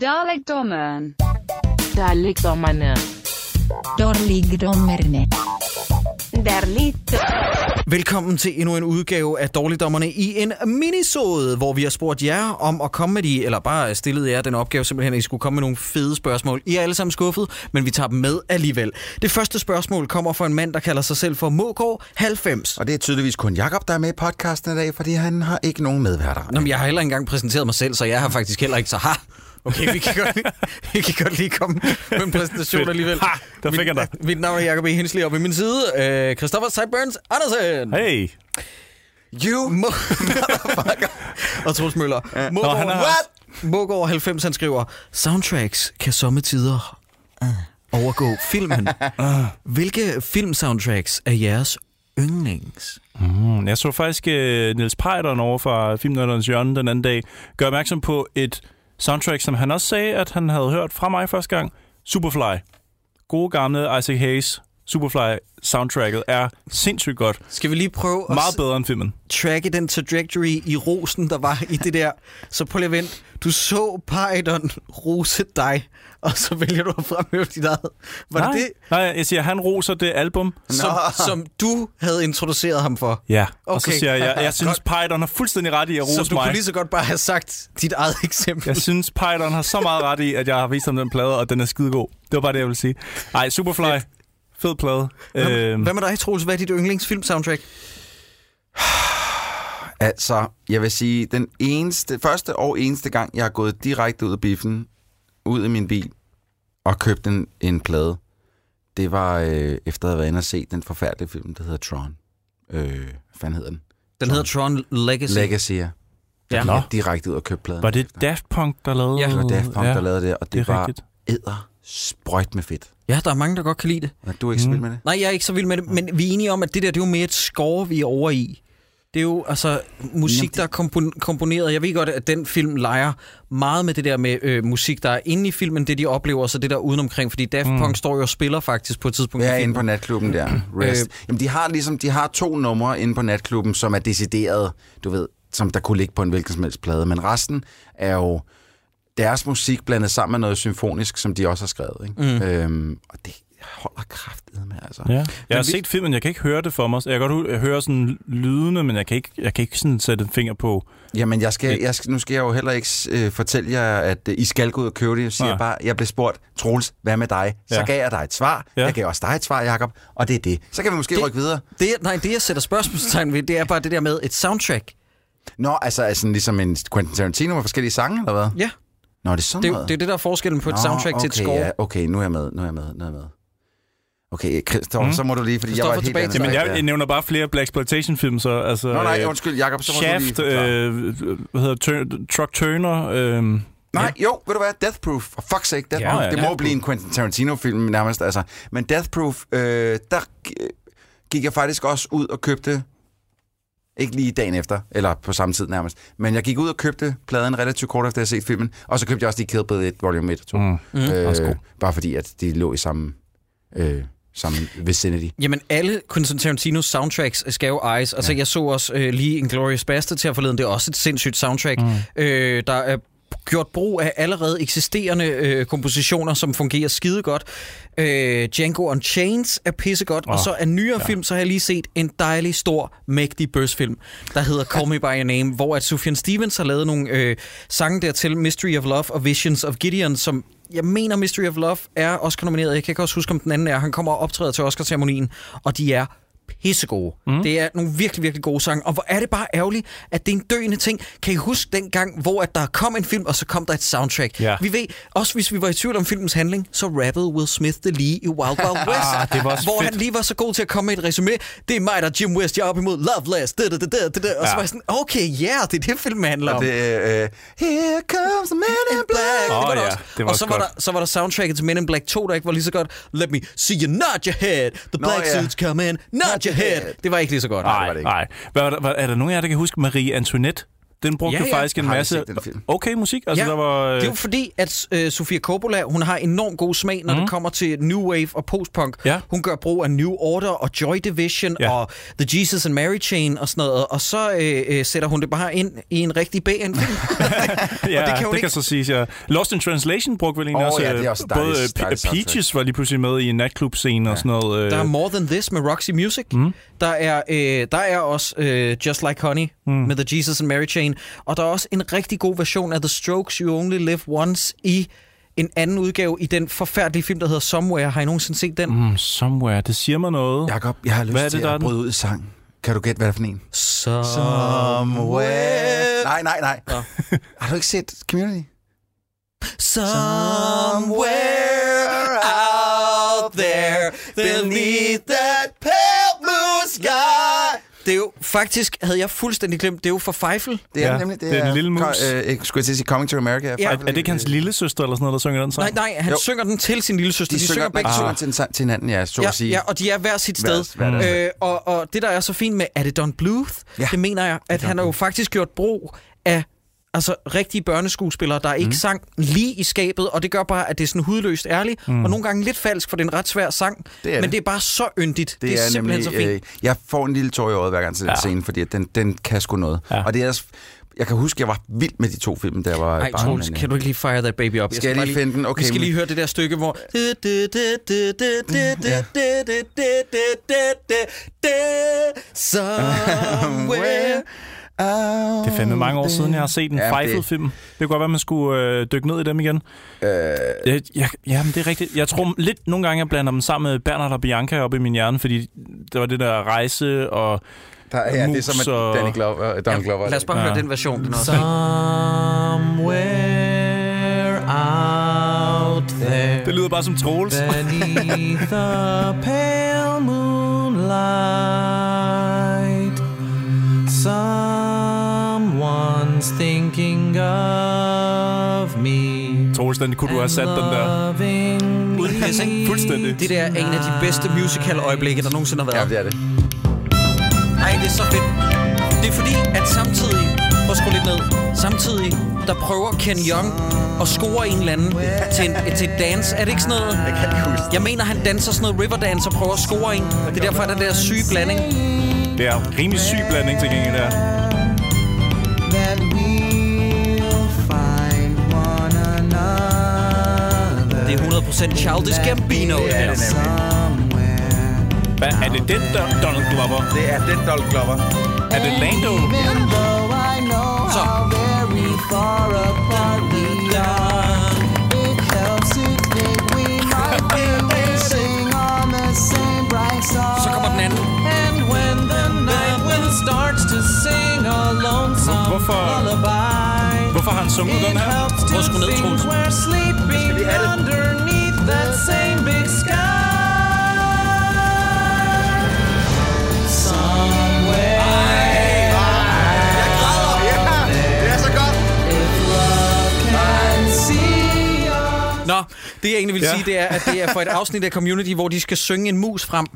Dalekdommeren. Dalekdommerne. Dårligdommerne. Derligt. Velkommen til endnu en udgave af Dårligdommerne i en minisode, hvor vi har spurgt jer om at komme med de, eller bare stillet jer den opgave simpelthen, at I skulle komme med nogle fede spørgsmål. I er alle sammen skuffet, men vi tager dem med alligevel. Det første spørgsmål kommer fra en mand, der kalder sig selv for Mågård 90. Og det er tydeligvis kun Jakob der er med i podcasten i dag, fordi han har ikke nogen medværter. Nå, men jeg har heller ikke engang præsenteret mig selv, så jeg har faktisk heller ikke så ha. Okay, vi kan godt, vi kan godt lige komme med en præsentation alligevel. Ha, der fik mit, jeg dig. Mit navn er Jacob E. Hensley, og ved min side, øh, Christoffer Sideburns Andersen. Hey. You Må... og Troels Møller. Ja. Nå, han er- What? Mågård 90, han skriver, soundtracks kan sommetider uh, overgå filmen. uh. Hvilke filmsoundtracks er jeres yndlings? Mm, jeg så faktisk uh, Niels Pejderen over fra Filmnørdernes Hjørne den anden dag gøre opmærksom på et soundtrack, som han også sagde, at han havde hørt fra mig første gang. Superfly. Gode gamle Isaac Hayes. Superfly soundtracket er sindssygt godt. Skal vi lige prøve at Meget s- bedre end filmen. tracke den trajectory i rosen, der var i det der? Så prøv lige at vente. Du så Python rose dig, og så vælger du at fremhæve dit eget. Var Nej, det det, Nej, jeg siger, han roser det album. som, som du havde introduceret ham for? Ja, og så Okay. siger jeg, jeg synes, Python har fuldstændig ret i at Så rose du mig. kunne lige så godt bare have sagt dit eget eksempel. Jeg synes, Python har så meget ret i, at jeg har vist ham den plade, og den er skidegod. Det var bare det, jeg ville sige. Ej, Superfly. Fedt. Fed plade. Hvad, Øhm, hvad med dig, Troels? Hvad er dit yndlingsfilm-soundtrack? Altså, jeg vil sige, den eneste, første og eneste gang, jeg har gået direkte ud af biffen, ud af min bil, og købt en, en plade, det var øh, efter at have været inde og se den forfærdelige film, der hedder Tron. Øh, hvad fanden hedder den? Den hedder Tron Legacy. Legacy, ja. Der Ja. gik direkte ud og købte pladen. var det Daft Punk, der lavede Ja. Det var Daft Punk, ja, der lavede det, og det, det er var æder sprøjt med fedt. Ja, der er mange, der godt kan lide det. Er du ikke så vild med det? Nej, jeg er ikke så vild med det, men vi er enige om, at det der, det er jo mere et score, vi er over i. Det er jo altså musik, Jamen, det- der er kompon- komponeret. Jeg ved godt, at den film leger meget med det der med øh, musik, der er inde i filmen, det de oplever, og så det der udenomkring. Fordi Daft Mm. Punk står jo og spiller faktisk på et tidspunkt. i Ja, inde på natklubben der. Rest. Øh, Jamen, de har ligesom, de har to numre inde på natklubben, som er decideret, du ved, som der kunne ligge på en hvilken som helst plade. Men resten er jo deres musik blandet sammen med noget symfonisk, som de også har skrevet. Ikke? Mm. Øhm, og det holder kraftet med, altså. Ja. Jeg har vi- set filmen, jeg kan ikke høre det for mig. Jeg kan godt hu- høre sådan lydene, men jeg kan ikke, jeg kan ikke sådan sætte en finger på. Jamen, jeg skal, jeg skal, nu skal jeg jo heller ikke øh, fortælle jer, at øh, I skal gå ud og købe det. Jeg siger Nej. bare, jeg blev spurgt, Troels, hvad med dig? Så Ja. gav jeg dig et svar. Ja. Jeg gav også dig et svar, Jacob. Og det er det. Så kan vi måske Det- rykke videre. Det, nej, det jeg sætter spørgsmålstegn ved, det er bare det der med et soundtrack. Nå, altså er sådan ligesom en Quentin Tarantino med forskellige sange, eller hvad? Ja, Nå, det er sådan det, noget. det er det, der er forskellen på et Nå, soundtrack okay, til et score. Ja, okay, nu er jeg med, nu er jeg med, nu er jeg med. Okay, Christopher, Mm. mm. så må du lige, fordi jeg Christoffer, var et helt tilbage andet Jamen, jeg, ja. jeg nævner bare flere Black Exploitation film, så altså... Nå, nej, øh, undskyld, Jacob, så må du Shaft, lige forklare. øh, hvad hedder Tur- Truck Turner, øh, Nej, jo, ved du hvad? Death Proof. For fuck's sake, Death Ja, Proof. ja, det må Death jo blive en Quentin Tarantino-film nærmest, altså. Men Death Proof, øh, der g- gik jeg faktisk også ud og købte, ikke lige dagen efter, eller på samme tid nærmest, men jeg gik ud og købte pladen relativt kort efter, at jeg havde set filmen, og så købte jeg også de Kill Bill 1, Volume 1 og 2. Mm. Mm. Også god. Øh, bare fordi, at de lå i samme, øh, samme vicinity. Jamen, alle Quentin Tarantinos soundtracks skal jo ejes. Altså, ja. jeg så også øh, lige Inglourious Bastard til at forleden. Det er også et sindssygt soundtrack. Mm. Øh, der er gjort brug af allerede eksisterende øh, kompositioner, som fungerer skide godt. Øh, Django Unchained er pissegodt, oh, og så af nyere ja. film, så har jeg lige set en dejlig, stor, mægtig bøsfilm, der hedder Call Me By Your Name, hvor at Sufjan Stevens har lavet nogle øh, sange dertil, Mystery of Love og Visions of Gideon, som jeg mener, Mystery of Love er Oscar-nomineret. Jeg kan ikke også huske, om den anden er. Han kommer og optræder til Oscar-ceremonien, og de er pissegode. Mm. Det er nogle virkelig, virkelig gode sange. Og hvor er det bare ærgerligt, at det er en døende ting. Kan I huske den gang, hvor at der kom en film, og så kom der et soundtrack? Ja. Vi ved, også hvis vi var i tvivl om filmens handling, så rappede Will Smith det lige i Wild Wild West. Ah, det var hvor fedt. han lige var så god til at komme med et resume. Det er mig, der er Jim West. Jeg er op imod Loveless. Da, da, da, da, da. Og så var jeg sådan, okay, ja, yeah, det er det, filmen handler om. Og det øh, Here comes the man in black. Åh, det var der ja, også. det var og så var, der, så var der soundtracket til Men in Black 2, der ikke var lige så godt. Let me see you nod your head. The Nå, black ja. suits come in. Nod your head. Det var ikke lige så godt. var Nej, det ikke. nej. Hvad, hvad, er der nogen af jer, der kan huske Marie Antoinette? Den brugte Ja, ja, ja. faktisk en masse set okay musik. Altså, Ja, der var, øh, Det er jo fordi, at øh, Sofia Coppola, hun har enormt god smag, når mm. det kommer til New Wave og postpunk. Ja. Hun gør brug af New Order og Joy Division Ja. og The Jesus and Mary Chain og sådan noget. Og så øh, øh, sætter hun det bare ind i en rigtig B-film. ja, det kan det hun kan ikke- så siges, ja. Lost in Translation brugte vel egentlig Åh, også, ja, det er også både dejligt- øh, dejligt. Peaches var lige pludselig med i en natklub-scene og sådan noget. Øh, Der er More Than This med Roxy Music. Mm. Der, er, øh, der er også øh, Just Like Honey mm. med The Jesus and Mary Chain. Og der er også en rigtig god version af The Strokes You Only Live Once i en anden udgave i den forfærdelige film, der hedder Somewhere. Har I nogensinde set den? Mm. somewhere, det siger mig noget. Jakob, jeg har lyst Hvad er det, at bryde ud i sang. Kan du gætte, hvad det er for en? Somewhere. Nej, nej, nej. har du ikke set Community? Somewhere out there beneath that pale blue sky. Det er jo faktisk, havde jeg fuldstændig glemt, det er jo for Feifel. Det er Ja, nemlig. det er den lille mus. Ko- øh, jeg skulle jeg til at sige Coming to America. Ja. Er, er det ikke hans lille søster eller sådan noget, der synger den sang? Nej, nej, han Jo. synger den til sin lille søster. De, de synger, begge to. til, til hinanden, ja, så Ja, at sige. ja, og de er hver sit Hver- sted. hver deres øh, og, og det, der er så fint med, er det Don Bluth? Ja. Det mener jeg, at han har jo faktisk gjort brug af altså rigtige børneskuespillere, der ikke Mm. sang lige i skabet, og det gør bare, at det er sådan hudløst ærligt, mm. og nogle gange lidt falsk, for det er en ret svær sang, Det men det. det er bare så yndigt. Det, det er, er simpelthen nemlig, så fint. Øh, jeg får en lille tår i øjet hver gang til den Ja. scene, fordi den, den kan sgu noget. Ja. Og det er også- jeg kan huske, jeg var vild med de to film, der var Ej, barn, Troels, kan du ikke lige fire that baby op? Skal jeg bare lige finde den? Okay, vi skal lige høre det der stykke, hvor... Somewhere Det er fandme mange år siden, jeg har set en Ja, ja, det- Feifel-film. Det kunne godt være, man skulle øh, dykke ned i dem igen. Øh... Ja, ja, jamen, det er rigtigt. Jeg tror lidt nogle gange, jeg blander dem sammen med Bernard og Bianca op i min hjerne, fordi der var det der rejse og... Der, ja, det er mus som og- Danny Glover, Donald Glover. Lad os bare Ja. høre den version. Den også. Somewhere out there Det lyder bare som Troels. beneath the pale moonlight, someone's thinking of me. Troels, den kunne du have sat den der. Loving Uden pis, ikke? Fuldstændig. Det der er en af de bedste musical-øjeblikke, der nogensinde har Ja, været. det er det. Nej, det er så fedt. Det er fordi, at samtidig... Prøv at skrue lidt ned. Samtidig, der prøver Ken Young at score en eller anden til, en, til et dance. Er det ikke sådan noget? Jeg kan ikke huske Jeg mener, han danser sådan noget riverdance og prøver at score en. Det er derfor, at der er den der syge blanding. Det er rimelig syg blanding til gengæld der. 100% Childish Gambino, det Det er det nemlig. Hvad, er det den der Donald Glover? Det er den Donald Glover. Er det Lando? Så. kommer den anden. Hvorfor- Hvorfor har han sunget den her? Prøv at skrue ned, Troels. sleeping lige have det. That same big sky. Somewhere. Det er så godt. can see us. Nå, det jeg egentlig vil Ja. sige, det er, at det er for et afsnit af Community, hvor de skal synge en mus frem.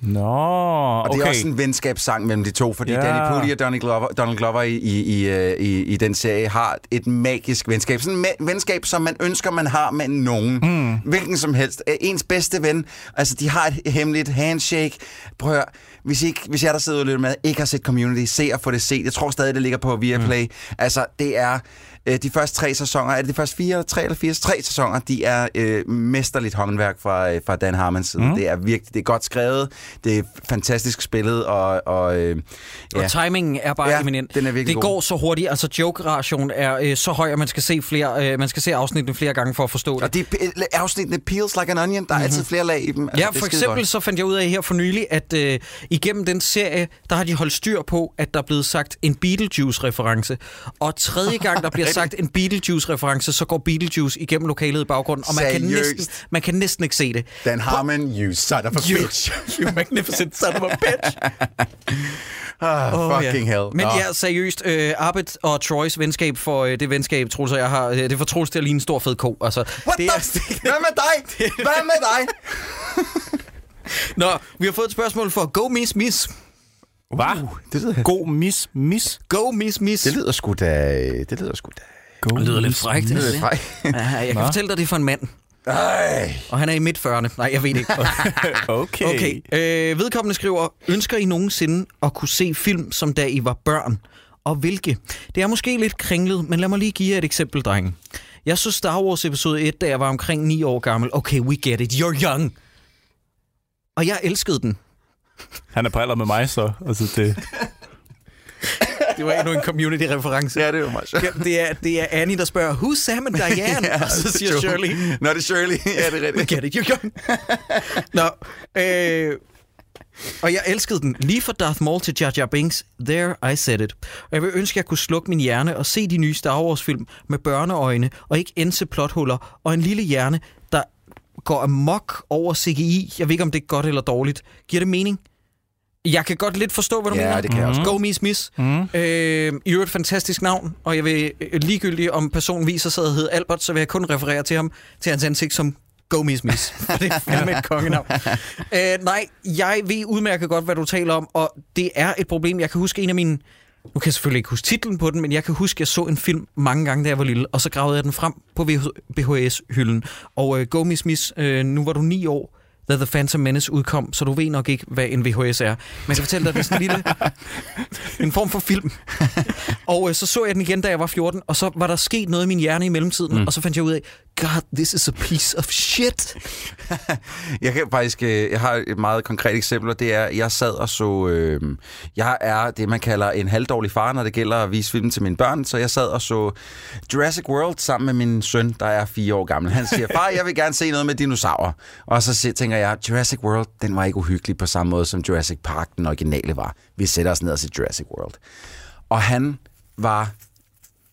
Nå, Og det er okay. også en venskabssang mellem de to, fordi Ja. Danny Pudi og Donald Glover, Donald Glover i, i, i, øh, i, i den serie har et magisk venskab. Sådan et venskab, som man ønsker, man har med nogen. Mm. Hvilken som helst. Øh, Ens bedste ven. Altså, de har et hemmeligt handshake. Prøv at høre. Hvis, ikke, hvis jeg, der sidder og lytter med, ikke har set Community, se og få det set. Jeg tror stadig, det ligger på Viaplay. Mm. Altså, det er øh, de første tre sæsoner. Er det de første fire, tre eller fire? Tre sæsoner. De er øh, mesterligt håndværk fra, øh, fra Dan Harmons side. Mm. Det er virkelig det er godt skrevet. Det er fantastisk spillet, og, og øh, Ja. Og timingen er bare Ja, eminent. den er virkelig det god. går så hurtigt. Altså, joke-ration er øh, så høj, at man skal se flere, øh, man skal se afsnittene flere gange for at forstå det. Og de afsnittene peels like an onion. Der er altid flere lag i dem. Altså, Ja, for eksempel godt. så fandt jeg ud af her for nylig, at øh, igennem den serie, der har de holdt styr på, at der er blevet sagt en Beetlejuice-reference. Og tredje gang, der bliver sagt en Beetlejuice-reference, så går Beetlejuice igennem lokalet i baggrunden, og man kan, Seriøst? næsten, man kan næsten ikke se det. Dan Harmon, you son of a You, bitch. you magnificent son of a bitch. Ah, Åh, fucking ja. hell. Men ja, seriøst, øh, Arbet og Troys venskab for øh, det venskab, Troels og jeg har, øh, det får Troels til at ligne en stor fed ko. Altså, What det the f- Hvad med dig? Hvad med dig? Nå, vi har fået et spørgsmål fra Go Miss Miss. Hvad? Uh, det lyder, God mis, mis. Go, miss, miss. det lyder sgu da... Det lyder sgu da... God Det lyder lidt frækt. Det ikke lyder det? fræk. Ja, jeg kan Nå. fortælle dig, det er for en mand. Ej. Og han er i midt 40'erne. Nej, jeg ved det ikke. Okay. Okay, øh, vedkommende skriver, ønsker I nogensinde at kunne se film, som da I var børn? Og hvilke? Det er måske lidt kringlet, men lad mig lige give jer et eksempel, drenge. Jeg så Star Wars episode 1, da jeg var omkring 9 år gammel. Okay, we get it. You're young. Og jeg elskede den. Han er på alder med mig, så. Altså, det... Det var endnu en community-reference. Ja, det er jo meget sjovt. Ja, det, er, det er Annie, der spørger, who's Sam and Diane? og så siger Shirley, Nå, det er Shirley. Ja, det er we rigtigt. get it, you're young. Nå, øh, og jeg elskede den. Lige fra Darth Maul til Jar Jar Binks, there I said it. Og jeg vil ønske, at jeg kunne slukke min hjerne og se de nye Star Wars-film med børneøjne, og ikke ense plothuller, og en lille hjerne, går amok over CGI. Jeg ved ikke, om det er godt eller dårligt. Giver det mening? Jeg kan godt lidt forstå, hvad du Ja, mener. det kan jeg også Go Miss Miss. Mm. Øh, I øvrigt et fantastisk navn, og jeg vil øh, ligegyldigt, om personen viser sig at hedde Albert, så vil jeg kun referere til ham, til hans ansigt som Go Miss Miss. For det er fandme et kongenavn. øh, nej, jeg ved udmærket godt, hvad du taler om, og det er et problem. Jeg kan huske en af mine... Nu kan jeg selvfølgelig ikke huske titlen på den, men jeg kan huske, at jeg så en film mange gange, da jeg var lille, og så gravede jeg den frem på VHS-hylden. Og øh, Go Miss Miss, øh, nu var du ni år, da The Phantom Menace udkom, så du ved nok ikke, hvad en VHS er. Men jeg kan fortælle dig, det er sådan en lille... en form for film. og øh, så så jeg den igen, da jeg var 14, og så var der sket noget i min hjerne i mellemtiden, mm. og så fandt jeg ud af, God, this is a piece of shit. Jeg kan faktisk, øh, jeg har et meget konkret eksempel, og det er, jeg sad og så, øh, jeg er det, man kalder en halvdårlig far, når det gælder at vise film til mine børn, så jeg sad og så Jurassic World sammen med min søn, der er fire år gammel. Han siger, far, jeg vil gerne se noget med dinosaurer. Og så tænker jeg, Jurassic World, den var ikke uhyggelig på samme måde, som Jurassic Park, den originale var. Vi sætter os ned og ser Jurassic World. Og han var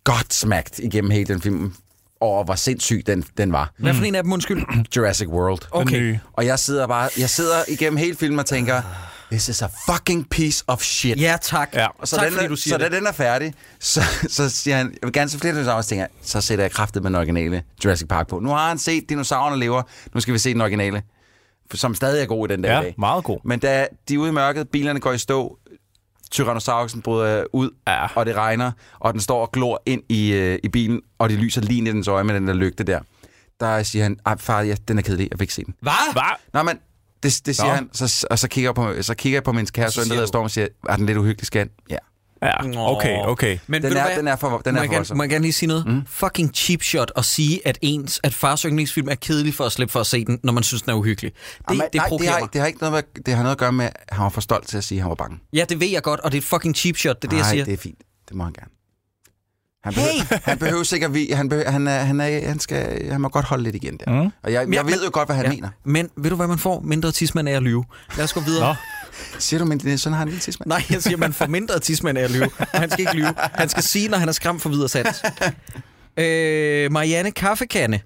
godt smagt igennem hele den film, over hvor sindssyg den, den var. Hvad for en af dem, undskyld? Jurassic World. Okay. Og jeg sidder bare, jeg sidder igennem hele filmen og tænker, this is a fucking piece of shit. Ja, tak. Ja. Og så, tak, den fordi du siger så det. da den er færdig, så, så siger han, jeg vil gerne se flere dinosaurer, så tænker så sætter jeg kraftet med den originale Jurassic Park på. Nu har han set dinosaurerne lever, nu skal vi se den originale, som stadig er god i den der Ja, dag. meget god. Men da de er ude i mørket, bilerne går i stå, Tyrannosaurusen bryder ud, Ja. og det regner, og den står og glor ind i, øh, i bilen, og det lyser lige ind i dens øje med den der lygte der. Der siger han, ej far, ja, den er kedelig, jeg vil ikke se den. Hvad? Hvad? Nå, men det, det siger Nå. han, så, og så kigger, jeg på, så kigger jeg på min kære søn, der hedder du- Storm og siger, er den lidt uhyggelig, skat? Ja. Ja, okay, okay. Men Den er, den er for, den må, er jeg for må jeg gerne lige sige noget? Mm. Fucking cheap shot at sige, at ens at fars yndlingsfilm er kedelig for at slippe for at se den, når man synes, den er uhyggelig. Det, Jamen, det nej, det har, mig. det har ikke noget med, det har noget at gøre med, at han var for stolt til at sige, at han var bange. Ja, det ved jeg godt, og det er fucking cheap shot, det er det, jeg Nej, siger. det er fint. Det må han gerne. Han behøver, han behøver sikkert, vi, han, behøver, han, er, han, er, han, skal, han må godt holde lidt igen der. Mm. Og jeg, Ja, jeg ved men- jo godt, hvad han Ja. mener. Men ved du, hvad man får? Mindre tidsmand af at lyve. Lad os gå videre. Siger du, men søn har en lille tidsmand? Nej, jeg siger, man får mindre tidsmand af at lyve. Og han skal ikke lyve. Han skal sige, når han er skræmt for videre sans. Øh, Marianne Kaffekande.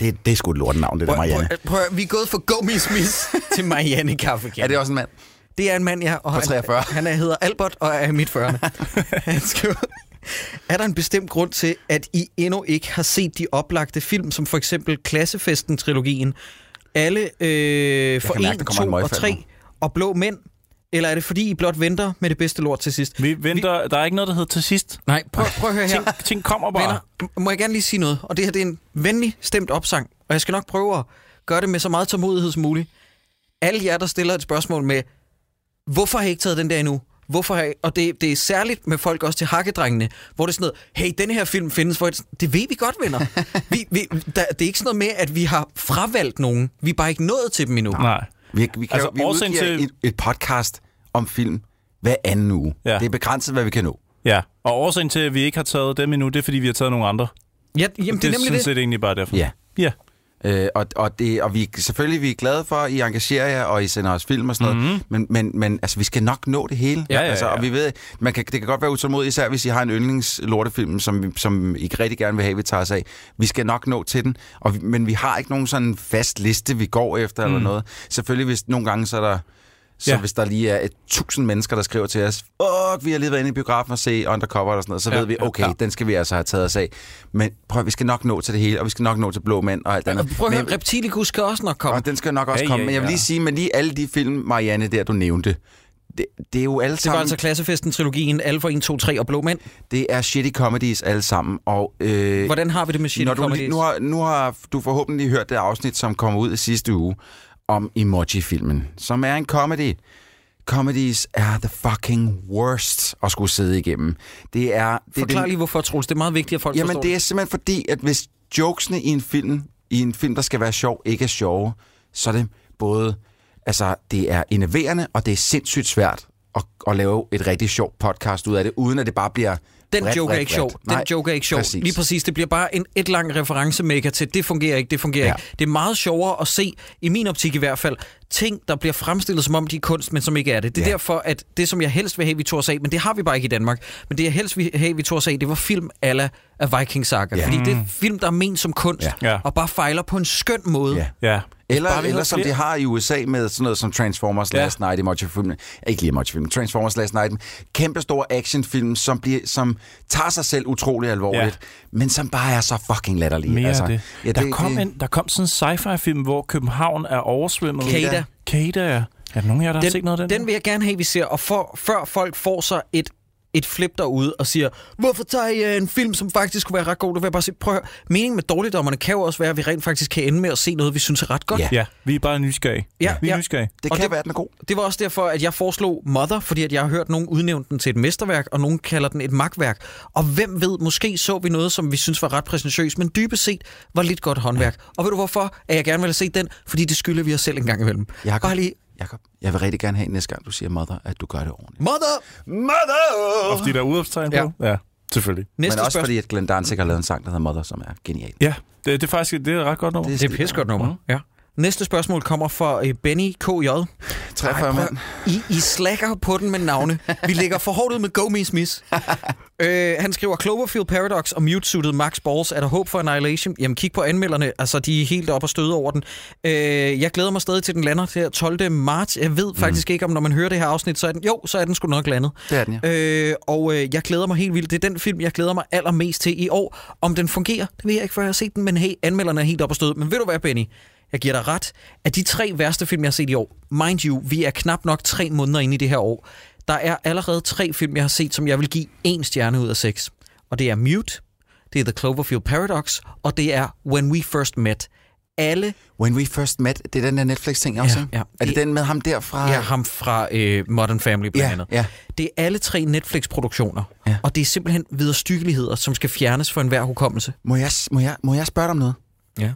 Det, det er sgu et lortenavn, det der, Prøv, Marianne. prøv, prøv, vi er gået fra Gummis Miss til Marianne Kaffekande. Er det også en mand? Det er en mand, ja. Og På 43. Han, han er, hedder Albert og er i midt 40'erne. han skriver, er der en bestemt grund til, at I endnu ikke har set de oplagte film, som for eksempel Klassefesten-trilogien, alle øh, for kan mærke, 1, der kommer en 2 og møgfald 3 nu. og Blå Mænd? Eller er det fordi, I blot venter med det bedste lort til sidst? Vi venter, der er ikke noget, der hedder til sidst. Nej, prøv, prøv at høre her. Ting, ting kommer bare. Venner, må jeg gerne lige sige noget? Og det her det er en venlig stemt opsang, og jeg skal nok prøve at gøre det med så meget tålmodighed som muligt. Alle jer, der stiller et spørgsmål med, hvorfor har I ikke taget den der endnu? Hvorfor har I? Og det, det er særligt med folk også til hakkedrengene, hvor det er sådan noget, hey, denne her film findes, hvor jeg, det ved vi godt, venner. Vi, vi, der, det er ikke sådan noget med, at vi har fravalgt nogen. Vi er bare ikke nået til dem endnu. Nej. Vi, vi, kan, Altså, vi årsagen udgiver til- et, et podcast om film hver anden uge. Ja. Det er begrænset, hvad vi kan nå. Ja, og årsagen til, at vi ikke har taget dem endnu, det er, fordi vi har taget nogle andre. Ja, jamen, det er det er nemlig sådan det. set egentlig bare derfor. Ja. Ja. Øh, og, og, det, og vi, selvfølgelig vi er glade for, at I engagerer jer, og I sender os film og sådan noget. Mm-hmm. Men, men, men altså, vi skal nok nå det hele. Ja, ja, Altså, ja. og vi ved, man kan, det kan godt være utålmodigt, især hvis I har en yndlingslortefilm, som, som I rigtig gerne vil have, vi tager os af. Vi skal nok nå til den. Og, men vi har ikke nogen sådan fast liste, vi går efter mm. eller noget. Selvfølgelig, hvis nogle gange så er der... Så Ja. ja. hvis der lige er et tusind mennesker, der skriver til os, åh, vi har lige været inde i biografen og se Undercover og sådan noget, så Ja, ved vi, ja, okay, ja. den skal vi altså have taget os af. Men prøv, vi skal nok nå til det hele, og vi skal nok nå til Blå Mænd og alt andet. Prøv at Men- høre, Reptilicus skal også nok komme. og den skal nok også Ja, komme. ja, Men jeg vil ja. lige sige, med lige alle de film, Marianne, der du nævnte, det, det er jo alle Det var sammen... altså Klassefesten-trilogien, Alfa 1, 2, 3 og Blå Mænd. Det er shitty comedies alle sammen, og... Øh, Hvordan har vi det med shitty når du, comedies? nu, har, nu har du forhåbentlig hørt det afsnit, som kom ud i sidste uge, om Emoji-filmen, som er en comedy. Comedies er the fucking worst at skulle sidde igennem. Det er... Det, Forklar det, lige, hvorfor, Troels. Det er meget vigtigt, at folk Jamen, forstår det er simpelthen fordi, at hvis jokesene i en film, i en film, der skal være sjov, ikke er sjove, så er det både... Altså, det er enerverende, og det er sindssygt svært at, at lave et rigtig sjovt podcast ud af det, uden at det bare bliver Den bredt, joke er ikke sjov. bredt. Den Nej, joke er ikke sjov. præcis. Lige præcis. Det bliver bare en et lang referencemaker til, det fungerer ikke, det fungerer Ja. ikke. Det er meget sjovere at se, i min optik i hvert fald, ting, der bliver fremstillet som om de er kunst, men som ikke er det. Det er Ja. derfor, at det, som jeg helst vil have, vi tog os af, men det har vi bare ikke i Danmark, men det jeg helst vil have, vi tog os af, det var film ala af Viking Saga. Ja. Fordi det er film, der er ment som kunst, Ja. Og bare fejler på en skøn måde. Ja. Ja. Eller, Bare eller som flere- de har i USA med sådan noget som Transformers Ja. Last Night, emoji-filmen. Ikke lige emoji-filmen, Transformers Last Night. Kæmpe store actionfilm, som, bliver, som tager sig selv utrolig alvorligt, ja. men som bare er så fucking latterlige. Mere altså, det. Ja, der, kom En, der kom sådan en sci-fi-film, hvor København er oversvømmet. Kada. Kada, ja. Er der nogen af jer, der har set noget af den? Den vil jeg gerne have, vi ser. Og for, før folk får sig et et flip derude og siger, hvorfor tager I øh, en film, som faktisk kunne være ret god? Det vil jeg bare sige, prøv at høre. Meningen med dårligdommerne kan jo også være, at vi rent faktisk kan ende med at se noget, vi synes er ret godt. Ja. Ja, vi er bare nysgerrige. Ja, vi er ja. nysgerrige. Det Og kan det- være, den er god. Det var også derfor, at jeg foreslog Mother, fordi at jeg har hørt nogen udnævne den til et mesterværk, og nogen kalder den et magtværk. Og hvem ved, måske så vi noget, som vi synes var ret præsentøst, men dybest set var lidt godt håndværk. Og ved du hvorfor, at jeg gerne vil have set den? Fordi det skylder vi os selv en gang imellem. Jakob, Bare lige, Jacob, jeg vil rigtig gerne have næste gang, du siger mother, at du gør det ordentligt. Mother! Mother! Og fordi der er udopstegn Ja. på? Ja, selvfølgelig. Næste Men også spørgsmål. fordi, at Glenn Danzig har lavet en sang, der hedder Mother, som er genial. Ja, det, det er faktisk det er et ret godt nummer. Det Det er et pissegodt nummer. Mm. Ja. Næste spørgsmål kommer fra øh, Benny KJ. 43 mand. I, I slækker på den med navne. Vi ligger for hårdt ud med Go Me Smith. øh, han skriver, Cloverfield Paradox og mute-suited Max Balls. Er der håb for Annihilation? Jamen, kig på anmelderne. Altså, de er helt op og støde over den. Øh, jeg glæder mig stadig til, den lander til 12. marts. Jeg ved faktisk ikke, om når man hører det her afsnit, så er den... Jo, så er den sgu nok landet. Det er den, ja. Øh, og øh, jeg glæder mig helt vildt. Det er den film, jeg glæder mig allermest til i år. Om den fungerer, det ved jeg ikke, før jeg har set den, men hey, anmelderne er helt op og støde. Men ved du hvad, Benny? Jeg giver dig ret. Af de tre værste film, jeg har set i år, mind you, vi er knap nok tre måneder inde i det her år. Der er allerede tre film, jeg har set, som jeg vil give en stjerne ud af seks. Og det er Mute, det er The Cloverfield Paradox, og det er When We First Met. Alle When We First Met, det er den der Netflix-ting også, Ja, ja. Er det Det- den med ham derfra? er ham fra øh, Modern Family blandt Ja, andet. ja. Det er alle tre Netflix-produktioner, Ja. og det er simpelthen viderestykkeligheder, som skal fjernes for enhver hukommelse. Må jeg, må, jeg, må jeg spørge dig om noget? Ja.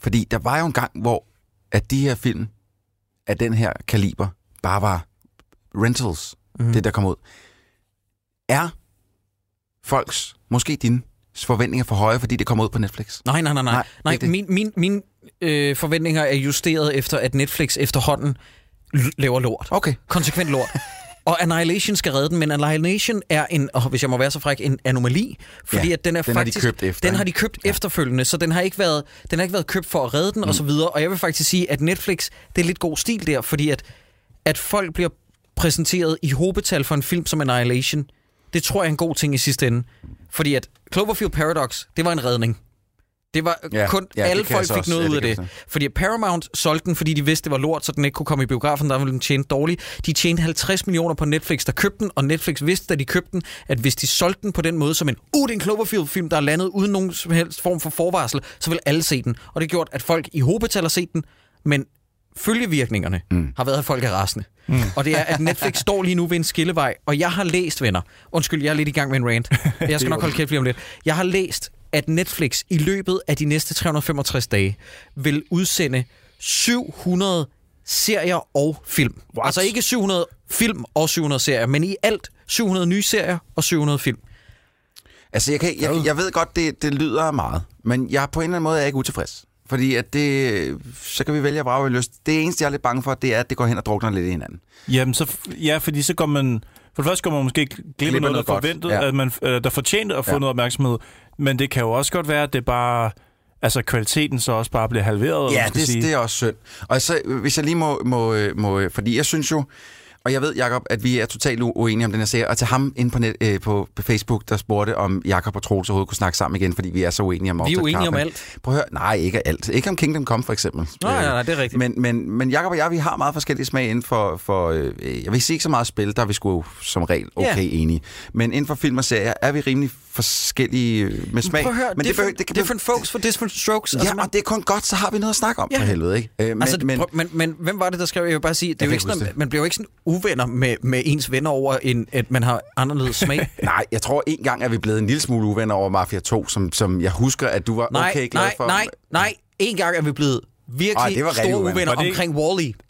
Fordi der var jo en gang, hvor at de her film af den her kaliber bare var rentals, mm. det der kom ud. Er folks, måske dine, forventninger for høje, fordi det kommer ud på Netflix? Nej, nej, nej, nej. Nej, det. Min, min, mine øh, forventninger er justeret efter, at Netflix efterhånden laver lort. Okay. Konsekvent lort. Og Annihilation skal redde den, men Annihilation er en, og hvis jeg må være så fræk, en anomali, fordi Ja, at den er den har de faktisk... købt efter, Den har de købt ja. efterfølgende, så den har ikke været, den har ikke været købt for at redde den, mm. og så videre. Og jeg vil faktisk sige, at Netflix, det er lidt god stil der, fordi at, at folk bliver præsenteret i hobetal for en film som Annihilation, det tror jeg er en god ting i sidste ende. Fordi at Cloverfield Paradox, det var en redning. Det var Ja, kun, ja, det alle folk fik også- noget ja, ud det af det. jeg Fordi Paramount solgte den, fordi de vidste, det var lort, så den ikke kunne komme i biografen, der ville den tjene dårligt. De tjente 50 millioner på Netflix, der købte den, og Netflix vidste, da de købte den, at hvis de solgte den på den måde som en, uh, det er en Cloverfield-film, der er landet uden nogen som helst form for forvarsel, så vil alle se den. Og det gjort, at folk i hobetal har set den, men følgevirkningerne mm. har været, at folk er rasende. Mm. Og det er, at Netflix står lige nu ved en skillevej, og jeg har læst, venner, undskyld, jeg er lidt i gang med en rant, jeg skal nok holde kæft lige om lidt, jeg har læst, at Netflix i løbet af de næste 365 dage vil udsende 700 serier og film. What? Altså ikke 700 film og 700 serier, men i alt 700 nye serier og 700 film. Altså, jeg, kan, jeg, jeg ved godt, det, det lyder meget, men jeg på en eller anden måde er jeg ikke utilfreds. Fordi at det, så kan vi vælge at brage lyst. Det eneste, jeg er lidt bange for, det er, at det går hen og drukner lidt i hinanden. Jamen, så, ja, fordi så går man... For det første går man måske glip af Glip af noget, noget der forventet, Ja. at man, øh, der fortjente at få Ja. noget opmærksomhed. Men det kan jo også godt være, at det bare... Altså, kvaliteten så også bare bliver halveret. Ja, det, sige. det er også synd. Og så, hvis jeg lige må, må, øh, må... øh, Fordi jeg synes jo... Og jeg ved, Jacob, at vi er totalt uenige om den her serie. Og til ham inde på, net, øh, på, på Facebook, der spurgte, om Jacob og Troels overhovedet kunne snakke sammen igen, fordi vi er så uenige om Vi er uenige om alt. Prøv at høre. Nej, ikke alt. Ikke om Kingdom Come, for eksempel. Nej, nej, nej, det er rigtigt. Men, men, men Jacob og jeg, vi har meget forskellige smag inden for, for øh, jeg vil sige ikke så meget spil, der er vi sgu som regel okay Ja. enige. Men inden for film og serier er vi rimelig forskellige øh, med smag. Prøv at høre, men different, behøver- det kan different folks for different strokes. Ja, og det er kun godt, så har vi noget at snakke om Ja. for helvede, ikke? Øh, men, altså, men, men, prøv, men, men hvem var det, der skrev? Jeg vil bare sige, det er jo ikke sådan, huske man bliver jo ikke sådan uvenner med, med ens venner over, en, at man har anderledes smag. Nej, jeg tror en gang er vi blevet en lille smule uvenner over Mafia 2, som, som jeg husker, at du var nej, okay glad nej, for. nej, nej. En gang er vi blevet virkelig Ej, det var store uvenner. uvenner Var det ikke- omkring Wall-E.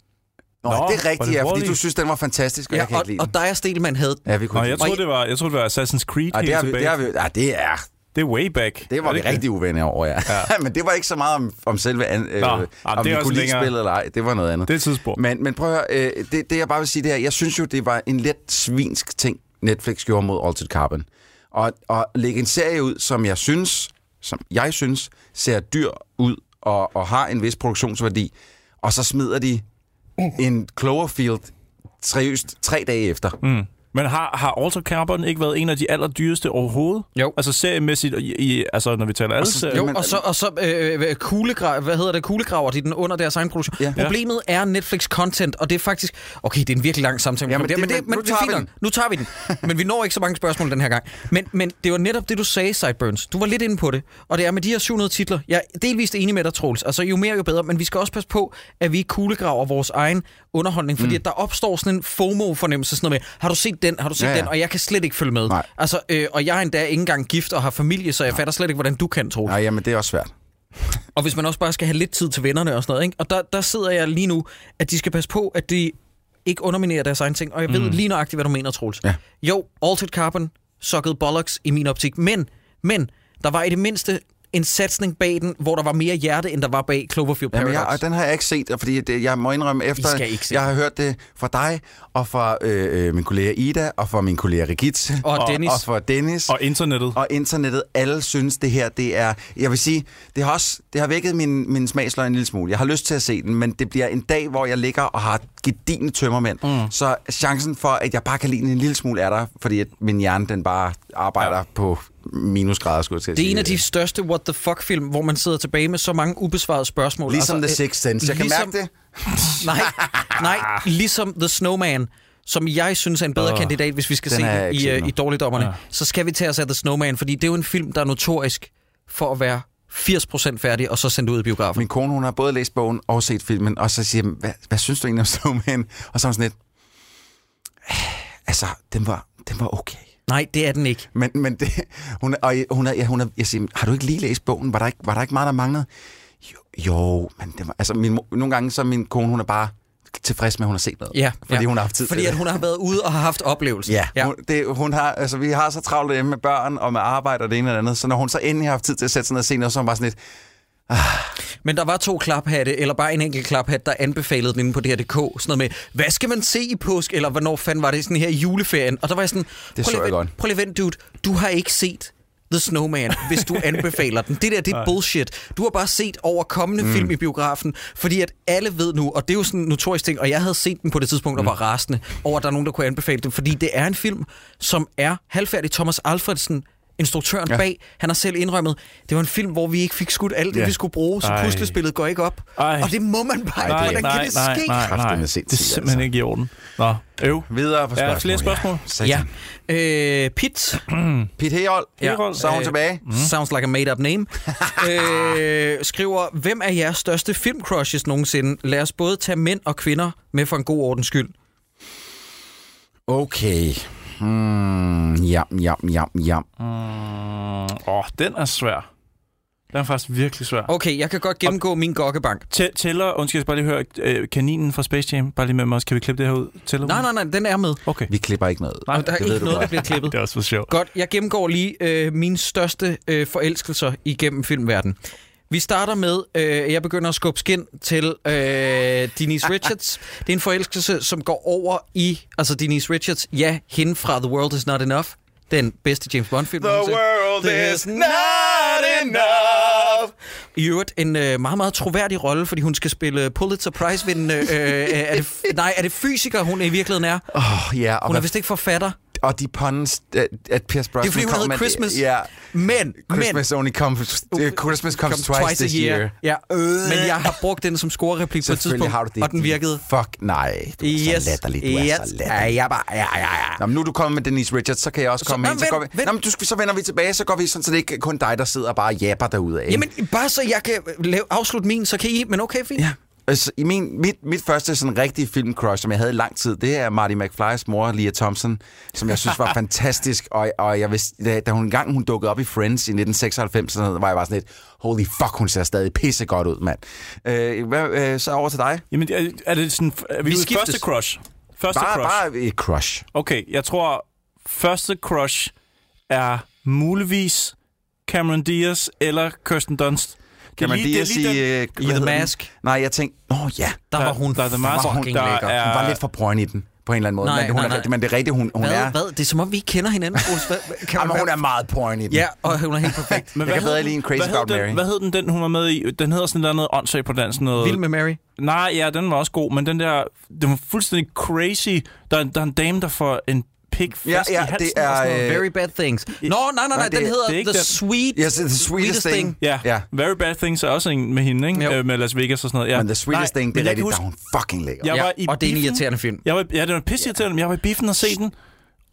Nå, Nå, det er rigtigt, det ja, fordi du synes, den var fantastisk, og Ja, jeg kan og, ikke lide og den. dig og Stelman havde Ja, vi kunne Nå, jeg troede, det var, jeg troede, det var Assassin's Creed helt det, har vi, tilbage. det, vi, ja, det er... Det er way back. Det var Er vi ikke rigtig uvenner over, ja. ja. Men det var ikke så meget om, om selve... An, øh, Nå, om det vi er kunne lide spillet eller ej. Det var noget andet. Det er tidsspor. Men, men prøv at høre, øh, det, det jeg bare vil sige, det er, jeg synes jo, det var en let svinsk ting, Netflix gjorde mod Altered Carbon. Og, og lægge en serie ud, som jeg synes, som jeg synes, ser dyr ud og, og har en vis produktionsværdi, og så smider de en Cloverfield seriøst tre dage efter. Mm. Men har, har Alter Carbon ikke været en af de allerdyreste overhovedet? Jo. Altså seriemæssigt, i, i, altså når vi taler alle så- serier. Jo, Men- og så, og så øh, kuglegra- hvad hedder det, kuglegraver de den under deres egen produktion. Ja. Problemet er Netflix content, og det er faktisk... Okay, det er en virkelig lang samtale. Ja, om men det, men, det, men men nu det er tager den. Nu tager vi den. Men vi når ikke så mange spørgsmål den her gang. Men, men det var netop det, du sagde, Sideburns. Du var lidt inde på det. Og det er med de her 700 titler. Jeg er delvist enig med dig, Troels. Altså, jo mere, jo bedre. Men vi skal også passe på, at vi ikke kuglegraver vores egen underholdning. Fordi mm. at der opstår sådan en FOMO-fornemmelse. Sådan noget med, har du set den? Har du set Ja, ja, den? Og jeg kan slet ikke følge med. Nej. Altså, øh, og jeg er endda ikke engang gift og har familie, så jeg fatter slet ikke, hvordan du kan, Troels. Nej, jamen det er også svært. Og hvis man også bare skal have lidt tid til vennerne og sådan noget, ikke? Og der, der sidder jeg lige nu, at de skal passe på, at de ikke underminerer deres egen ting. Og jeg ved lige nøjagtigt, hvad du mener, Troels. Ja. Jo, Altered Carbon suckede bollocks i min optik, men, men der var i det mindste en satsning bag den, hvor der var mere hjerte, end der var bag Cloverfield Jamen, Paradox. jeg, og den har jeg ikke set, fordi det, jeg må indrømme efter, skal ikke se jeg har hørt det fra dig, og fra øh, øh, min kollega Ida, og fra min kollega Regitze, Og Dennis. og fra Dennis, Og internettet. og internettet. Alle synes, det her, det er... Jeg vil sige, det har også det har vækket min, min smagsløg en lille smule. Jeg har lyst til at se den, men det bliver en dag, hvor jeg ligger og har gedine tømmermænd. Mm. Så chancen for, at jeg bare kan lide den en lille smule, er der, fordi at min hjerne, den bare arbejder ja. på minusgrader, skulle jeg til at det er sige. en af de største what the fuck film, hvor man sidder tilbage med så mange ubesvarede spørgsmål. Ligesom Altså, The øh, Sixth Sense. Jeg kan ligesom- mærke det. Nej, nej, ligesom The Snowman, som jeg synes er en bedre oh, kandidat, hvis vi skal se den i, uh, endnu. i Dårligdommerne, Ja. så skal vi tage os af The Snowman, fordi det er jo en film, der er notorisk for at være 80% færdig, og så sendt ud i biografen. Min kone, hun har både læst bogen og set filmen, og så siger hun, hvad, hvad synes du egentlig om Snowman? Og så er hun sådan lidt, "Ah, altså, den var, den var okay. Nej, det er den ikke. Men, men det, hun, og hun, er, ja, hun er, jeg siger, har du ikke lige læst bogen? Var der ikke, var der ikke meget, der manglede? Jo, jo men det var, altså, min, nogle gange så min kone, hun er bare tilfreds med, at hun har set noget. Ja, fordi ja. hun har haft tid Fordi at hun har været ude og har haft oplevelser. Ja, ja. Hun, det, hun har, altså, vi har så travlt hjemme med børn og med arbejde og det ene og det andet, så når hun så endelig har haft tid til at sætte sig ned og se noget, så er hun bare sådan lidt, Men der var to klaphatte, eller bare en enkelt klaphat, der anbefalede den inde på DR.dk. Sådan noget med, hvad skal man se i påsk? Eller hvornår fanden var det sådan her i juleferien? Og der var jeg sådan, Det prøv så lige, jeg vent- prøv lige vent, dude. Du har ikke set The Snowman, hvis du anbefaler den. Det der, det er bullshit. Du har bare set over kommende mm. film i biografen, fordi at alle ved nu, og det er jo sådan en notorisk ting, og jeg havde set den på det tidspunkt, og var rasende over, at der er nogen, der kunne anbefale den, fordi det er en film, som er halvfærdig. Thomas Alfredsen, instruktøren ja. Ja. bag, han har selv indrømmet, det var en film, hvor vi ikke fik skudt alt det, Ja. vi skulle bruge, så Ej. puslespillet går ikke op. Ej. Og det må man bare ikke. Nej, Hvordan nej, kan det nej, ske? nej, nej. Kraftedeme Det er simpelthen altså. ikke i orden. Nå, øv. videre på Ja, spørgsmål. flere spørgsmål? Satan. Ja. Øh, Pit. Pete Herold, Ja. ja. så er hun Øh, tilbage. Mm. Sounds like a made-up name. øh, skriver, hvem er jeres største filmcrushes nogensinde? Lad os både tage mænd og kvinder med for en god ordens skyld. Okay. Hmm, ja, ja, ja, ja. Åh, oh, den er svær. Den er faktisk virkelig svær. Okay, jeg kan godt gennemgå min gokkebank. Tæ- Tæller, undskyld, jeg skal bare lige høre, øh, kaninen fra Space Jam, bare lige med mig, også. kan vi klippe det her ud? Tæller Nej, nej, nej, den er med. Okay. Vi klipper ikke noget. Nej, Og der er ikke noget, der bliver klippet. Det er også for sjovt. Godt, jeg gennemgår lige øh, mine største øh, forelskelser igennem filmverdenen. Vi starter med, øh, jeg begynder at skubbe skin til øh, Denise Richards. Det er en forelskelse, som går over i, altså Denise Richards, ja, hende fra The World Is Not Enough. Den bedste James Bond-film. nogensinde. world is not enough I øvrigt en øh, meget, meget troværdig rolle, fordi hun skal spille Pulitzer Prize-vindende... Øh, øh, er det, nej, er det fysiker, hun i virkeligheden er? Åh, ja, og, Hun er vist ikke forfatter. Og de puns, at, at Pierce Brosnan Det er fordi, hun hedder Christmas. Ja, Men, Christmas only comes, uh, Christmas comes twice, this year. Ja, men jeg har brugt den som score-replik på et tidspunkt, har du det. og den virkede. Fuck, nej. Du er Yes. så latterlig. Du er Yes. så latterlig. Ja, ja, bare, ja, ja, ja. Nå, men nu er du kommet med Denise Richards, så kan jeg også komme ind. Så, går vi, vent. Nå, men du så vender vi tilbage, så går vi sådan, så det ikke er kun dig, der sidder og bare japper derude af. Jamen, bare så jeg kan lave, afslutte min, så kan I... Men okay, fint. Ja. Altså, i min, mit, mit første sådan rigtig filmcrush, som jeg havde i lang tid, det er Marty McFly's mor, Leah Thompson, som jeg synes var fantastisk. Og, og jeg vidste, da, da hun engang hun dukkede op i Friends i 1996, så var jeg bare sådan lidt, holy fuck, hun ser stadig pisse godt ud, mand. Øh, hvad, øh, så over til dig. Jamen, er, det sådan... Er vi, Vi vi skiftes. første crush? Første Bare, crush. bare et crush. Okay, jeg tror, første crush er muligvis Cameron Diaz eller Kirsten Dunst. Kan man lige, er sige... den- øh, I hvad The den? Mask, Nej, jeg tænkte, nå ja, der Der- var hun der er Mask, fucking der lækker. er- hun var lidt for porn i den, på en eller anden måde. Nej, men, hun nej, er, nej. men det er rigtigt, hun, hun Hvad, er... hvad? Det er som om, vi ikke kender hinanden, Troels. Hvad- Kan Jamen, man- hun er meget porn i den. Ja, og hun er helt perfekt. Men Jeg kan bedre lide en den- Crazy About den, Mary. Hvad hed den, den hun var med i? Den hedder sådan noget åndssvagt på dansk. Noget... Vild med Mary. Nej, ja, den var også god, men den der, den var fuldstændig crazy. Der, er- der er en dame, der får en pik fast Ja, ja, i halsen. det og er, sådan noget. øh, Very Bad Things. Nå, nej, nej, nej, nej, den det- hedder det ikke The den. Sweet... Yes, the sweetest thing. Ja, Ja. ja, Very Bad Things er også en med hende, ikke? Øh, med Las Vegas og sådan noget. Ja. Men the sweetest Nej, thing, det er rigtigt, der huske- er hun fucking lækker. Jeg Ja, var i og det er en biffen. irriterende film. Jeg var, ja, det var pisseirriterende, men jeg var i biffen og se den.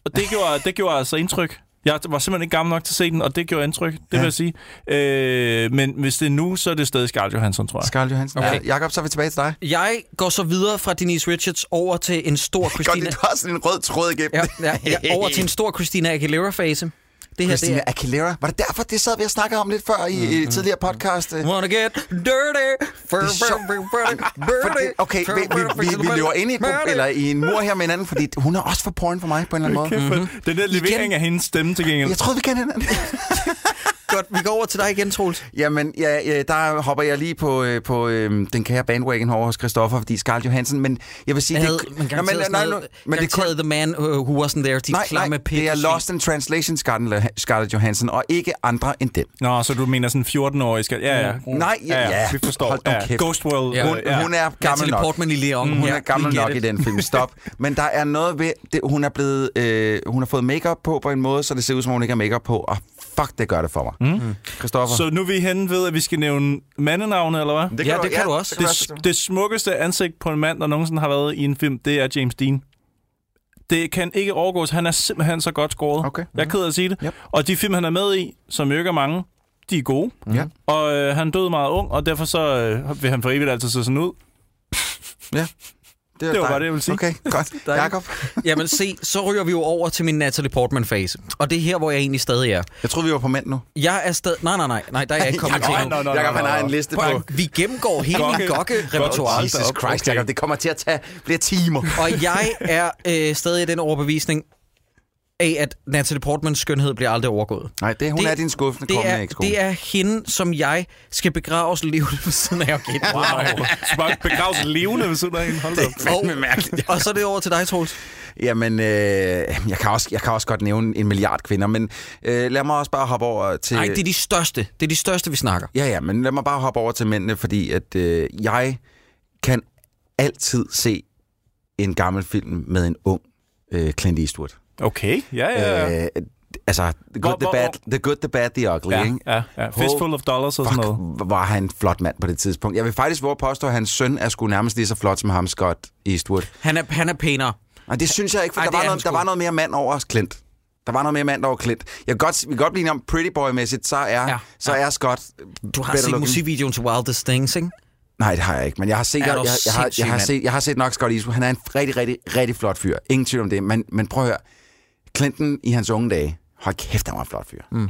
Og det gjorde, det gjorde altså indtryk. Jeg var simpelthen ikke gammel nok til at se den, og det gjorde indtryk, det Ja. vil jeg sige. Øh, men hvis det er nu, så er det stadig Scarlett Johansson, tror jeg. Scarlett Johansson. Okay. Ja, Jakob, så er vi tilbage til dig. Jeg går så videre fra Denise Richards over til en stor Godt, Christina... du har sådan en rød tråd igennem. Ja, ja, ja, over til en stor Christina Aguilera-fase. Det her, Christina det er... Aguilera. Var det derfor, det sad vi og snakkede om lidt før i, i Mm-hmm. tidligere podcast? Wanna get dirty, fur, Det er okay, vi, vi, vi, vi løber ind i, et, eller i en mur her med hinanden, fordi hun er også for porn for mig på en eller anden måde. Mm-hmm. Den der levering af hendes stemme til gengæld. Jeg troede, vi kendte hinanden. Godt, vi går over til dig igen, Troels. Jamen, ja, ja, der hopper jeg lige på, øh, på øh, den kære bandwagon over hos Christoffer, fordi Scarlett Johansson, men jeg vil sige... Jeg havde, det, men Nå, men, nej, nej, men det er kun, The Man uh, Who Wasn't There, de nej, klamme nej, det er Lost in Translation Scarlett, Scarlett Johansson, og ikke andre end den. Nå, så du mener sådan 14-årig skal... Ja, ja. Nej, ja, ja. Vi forstår. Hold ja. kæft. Ghost World. Ja. øh, Hun, ja. hun er gammel Natalie nok. Portman i Leon. Hun ja, er gammel nok it. i den film. Stop. Men der er noget ved... Det, hun er blevet... Øh, hun har fået makeup på på en måde, så det ser ud som, hun ikke har makeup på. Og fuck, det gør det for mig. Mm. Christoffer. Så nu er vi henne ved, at vi skal nævne mandenavne, eller hvad? det Ja, det kan du også. det kan du Det, det smukkeste ansigt på en mand, der nogensinde har været i en film, det er James Dean. Det kan ikke overgås. Han er simpelthen så godt skåret. Okay. Jeg er ked af at sige det. Yep. Og de film, han er med i, som jo ikke er mange, de er gode. Ja. Og øh, han døde meget ung, og derfor så øh, vil han for evigt altid se sådan ud. Ja. Det var bare det, jeg ville sige. Okay, godt. Jakob. Jamen se, så ryger vi jo over til min Natalie Portman-fase. Og det er her, hvor jeg egentlig stadig er. Jeg troede, vi var på mænd nu. Jeg er stadig... Nej, nej, nej, nej, der er jeg ikke kommet til Jakob, endnu. Jakob, han har en liste på... Vi gennemgår hele min Gokke. gokke-repertoire. Jesus Christ, okay. Jacob. Det kommer til at tage flere timer. Og jeg er øh, stadig i den overbevisning af, at Natalie Portmans skønhed bliver aldrig overgået. Nej, det, hun Det- er din skuffende Det kommende er, ekskone. det er hende, som jeg skal begraves levende ved siden af. Okay, Wow. Bare begraves levende ved siden af hende. Hold da op. fandme mærkeligt. Og så er det over til dig, Troels. Jamen, øh, jeg, kan også, jeg kan også godt nævne en milliard kvinder, men øh, lad mig også bare hoppe over til... Nej, det er de største. Det er de største, vi snakker. Ja, ja, men lad mig bare hoppe over til mændene, fordi at øh, jeg kan altid se en gammel film med en ung øh, Clint Eastwood. Okay, ja, ja, ja. Øh, altså, the good, Hvor- the, bad, the good, the bad, the ugly, Ja, ikke? ja, ja. Fistful of dollars og sådan noget. Fuck, var han en flot mand på det tidspunkt. Jeg vil faktisk våge at påstå, at hans søn er sgu nærmest lige så flot som ham, Scott Eastwood. Han er, han er pænere. Nej, det synes jeg ikke, for Ej, der, er var noget, der var noget mere mand over Clint. Der var noget mere mand over Clint. Jeg kan godt, vi kan godt blive enige om Pretty Boy-mæssigt, så er, Ja, ja, så er Scott Du har set looking. musikvideoen til Wildest Things, ikke? Nej, det har jeg ikke, men jeg har set, jeg, du jeg, jeg, har, jeg, har set, jeg har set nok Scott Eastwood. Han er en rigtig, rigtig, rigtig flot fyr. Ingen tvivl om det. Men, men prøv at høre. Clinton i hans unge dage, hold kæft, han var en flot fyr. Mm.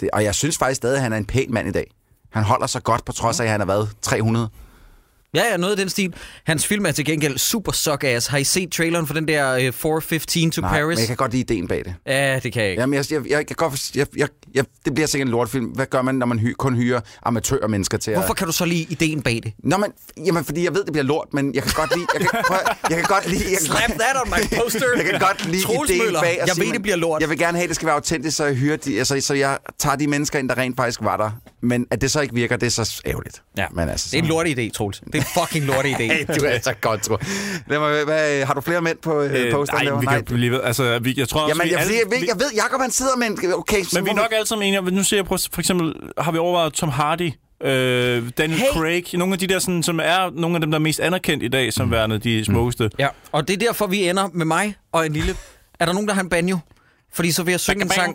Det, og jeg synes faktisk stadig, at han er en pæn mand i dag. Han holder sig godt, på trods af, at han har været 300. Ja, ja, noget af den stil. Hans film er til gengæld super suck ass. Har I set traileren for den der uh, 415 to Nej, Paris? men jeg kan godt lide ideen bag det. Ja, det kan jeg ikke. Jamen, jeg, jeg, jeg, kan godt, jeg, jeg, jeg, det bliver sikkert en lortfilm. Hvad gør man, når man hy, kun hyrer amatørmennesker til Hvorfor at... kan du så lide ideen bag det? Nå, men, jamen, fordi jeg ved, det bliver lort, men jeg kan godt lide... Jeg kan, prøv, jeg kan godt lide... Jeg kan, Slap that on my poster. jeg kan godt lide Troels ideen Møller, bag. jeg sige, ved, det bliver lort. Jeg vil gerne have, at det skal være autentisk, så jeg, hyrer de, altså, så jeg tager de mennesker ind, der rent faktisk var der. Men at det så ikke virker, det er så ærgerligt. Ja, men altså, det er en lort idé, Troels. Det en fucking lort idé. Hey, du er så godt, tror Lad mig, hvad, Har du flere mænd på øh, Øh, posteren? nej, vi kan blive ved. Altså, vi, jeg tror også, Jamen, vi jeg, alle- jeg, ved, jeg ved, Jacob han sidder med en... Okay, Men vi er nok alle sammen enige. Nu ser jeg på, for eksempel, har vi overvejet Tom Hardy, øh, Daniel Hey! Craig, nogle af de der, sådan, som er nogle af dem, der er mest anerkendt i dag, som værende de smukkeste. Ja, og det er derfor, vi ender med mig og en lille... Er der nogen, der har en banjo? Fordi så vil jeg synge en sang.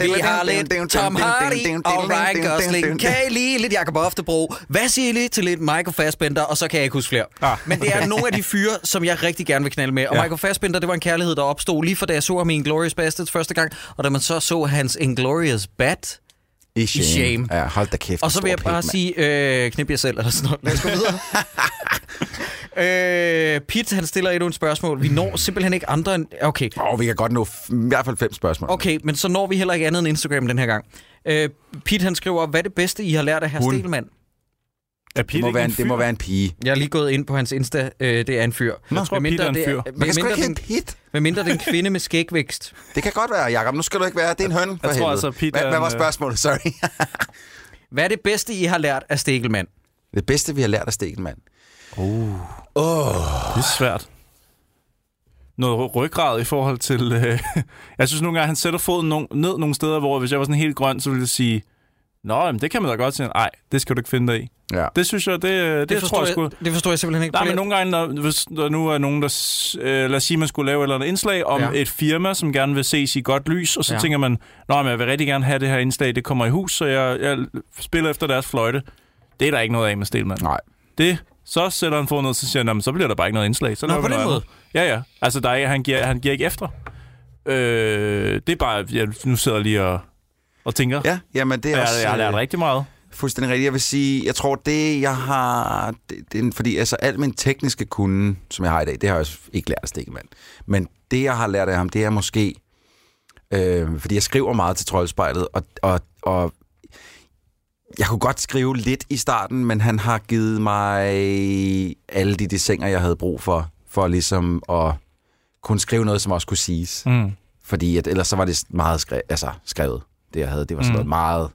Vi har lidt Tom Hardy og Ryan Gosling. Kan I lige lidt Jacob Oftebro? Hvad siger I lige til lidt Michael Fassbender? Og så kan jeg ikke huske flere. Ah. Men det er nogle af de fyre, som jeg rigtig gerne vil knalde med. Og Ja. Michael Fassbender, det var en kærlighed, der opstod lige for da jeg så ham i Inglourious Bastards første gang. Og da man så så hans Inglourious Bat. I shame. shame. Ja, hold da kæft. Og så en vil jeg bare pik, sige, øh, knip jer selv eller sådan noget. Lad os gå videre. øh, Pete, han stiller endnu et spørgsmål. Vi når simpelthen ikke andre end... Okay. Åh, vi kan godt nå i hvert fald fem spørgsmål. Okay, men så når vi heller ikke andet end Instagram den her gang. Øh, Pete han skriver, hvad er det bedste, I har lært af herr Hun. Stelmann? Er Det må, være en, det må være en pige. Jeg er lige gået ind på hans Insta, øh, det er en fyr. Jeg tror, Pete er en det fyr. Man kan sgu ikke den, hedde Pete. medmindre det er en kvinde med skægvækst. Det kan godt være, Jacob. Nu skal du ikke være... Det er en høn, for tror helvede. altså, Pete hvad, er hvad en, var øh, spørgsmålet? Sorry. Hvad er det bedste, I har lært af Stegelmann? det bedste, vi har lært af Stegelmann. Det er svært. Noget ryggrad i forhold til... Øh, jeg synes nogle gange, han sætter foden no- ned nogle steder, hvor hvis jeg var sådan helt grøn, så ville jeg sige, Nå, jamen, det kan man da godt sige. Nej, det skal du ikke finde dig i. Ja. Det synes jeg, det, det, det forstår tror jeg sgu... det forstår jeg simpelthen ikke. Nej, men nogle gange, når, hvis der nu er nogen, der... Øh, lad os sige, man skulle lave et eller andet indslag om Ja. et firma, som gerne vil ses i godt lys, og så Ja. tænker man, Nå, men jeg vil rigtig gerne have det her indslag, det kommer i hus, så jeg, jeg spiller efter deres fløjte. Det er der ikke noget af med Stelman. Nej. Det, så sætter han foden ned, så siger han, "Jamen, så bliver der bare ikke noget indslag. Så Nå, på den noget måde. andet." Ja, ja. Altså, der er, han, giver, han giver ikke efter. Øh, det er bare, jeg nu sidder jeg lige og, og tænker. Ja, jamen det er jeg, også... jeg har lært øh, rigtig meget. Fuldstændig rigtigt. Jeg vil sige, jeg tror, det jeg har... Det, det, fordi altså, al min tekniske kunde, som jeg har i dag, det har jeg også ikke lært af Stikkelmann. Men det, jeg har lært af ham, det er måske... Øh, fordi jeg skriver meget til Troldspejlet, og, og, og jeg kunne godt skrive lidt i starten, men han har givet mig alle de desinger, jeg havde brug for, for ligesom at kunne skrive noget, som også kunne siges. Mm. Fordi at, ellers så var det meget skrevet, altså skrevet, det jeg havde. Det var sådan Mm. noget meget...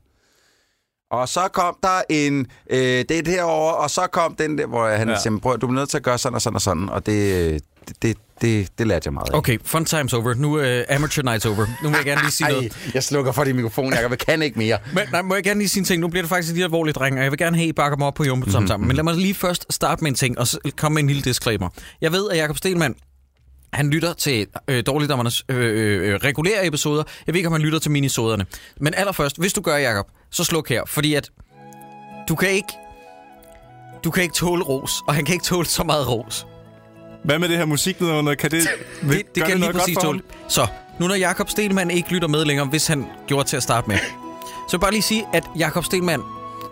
Og så kom der en, øh, det herover og så kom den der, hvor han ja. Siger, prøv, du er nødt til at gøre sådan og sådan og sådan, og det, det, det, det, det lærte jeg meget af. Okay, fun times over. Nu er uh, amateur nights over. Nu må jeg gerne lige sige noget. Ej, jeg slukker for din mikrofon, jeg kan ikke mere. Men nej, må jeg gerne lige sige en ting. Nu bliver det faktisk lidt alvorligt, dreng, og jeg vil gerne have, I bakker mig op på Jumbo Mhm, mm-hmm. sammen. Men lad mig lige først starte med en ting, og så komme med en lille disclaimer. Jeg ved, at Jakob Stelmann, han lytter til øh, Dårligdommernes øh, øh, regulære episoder. Jeg ved ikke, om han lytter til minisoderne. Men allerførst, hvis du gør, Jakob, så sluk her. Fordi at du kan ikke... Du kan ikke tåle ros, og han kan ikke tåle så meget ros. Hvad med det her musik nedenunder? Kan det, Det, det gør kan lige noget godt præcis tåle. Så, nu når Jakob Stelmann ikke lytter med længere, hvis han gjorde til at starte med, så bare lige sige, at Jakob Stelmann,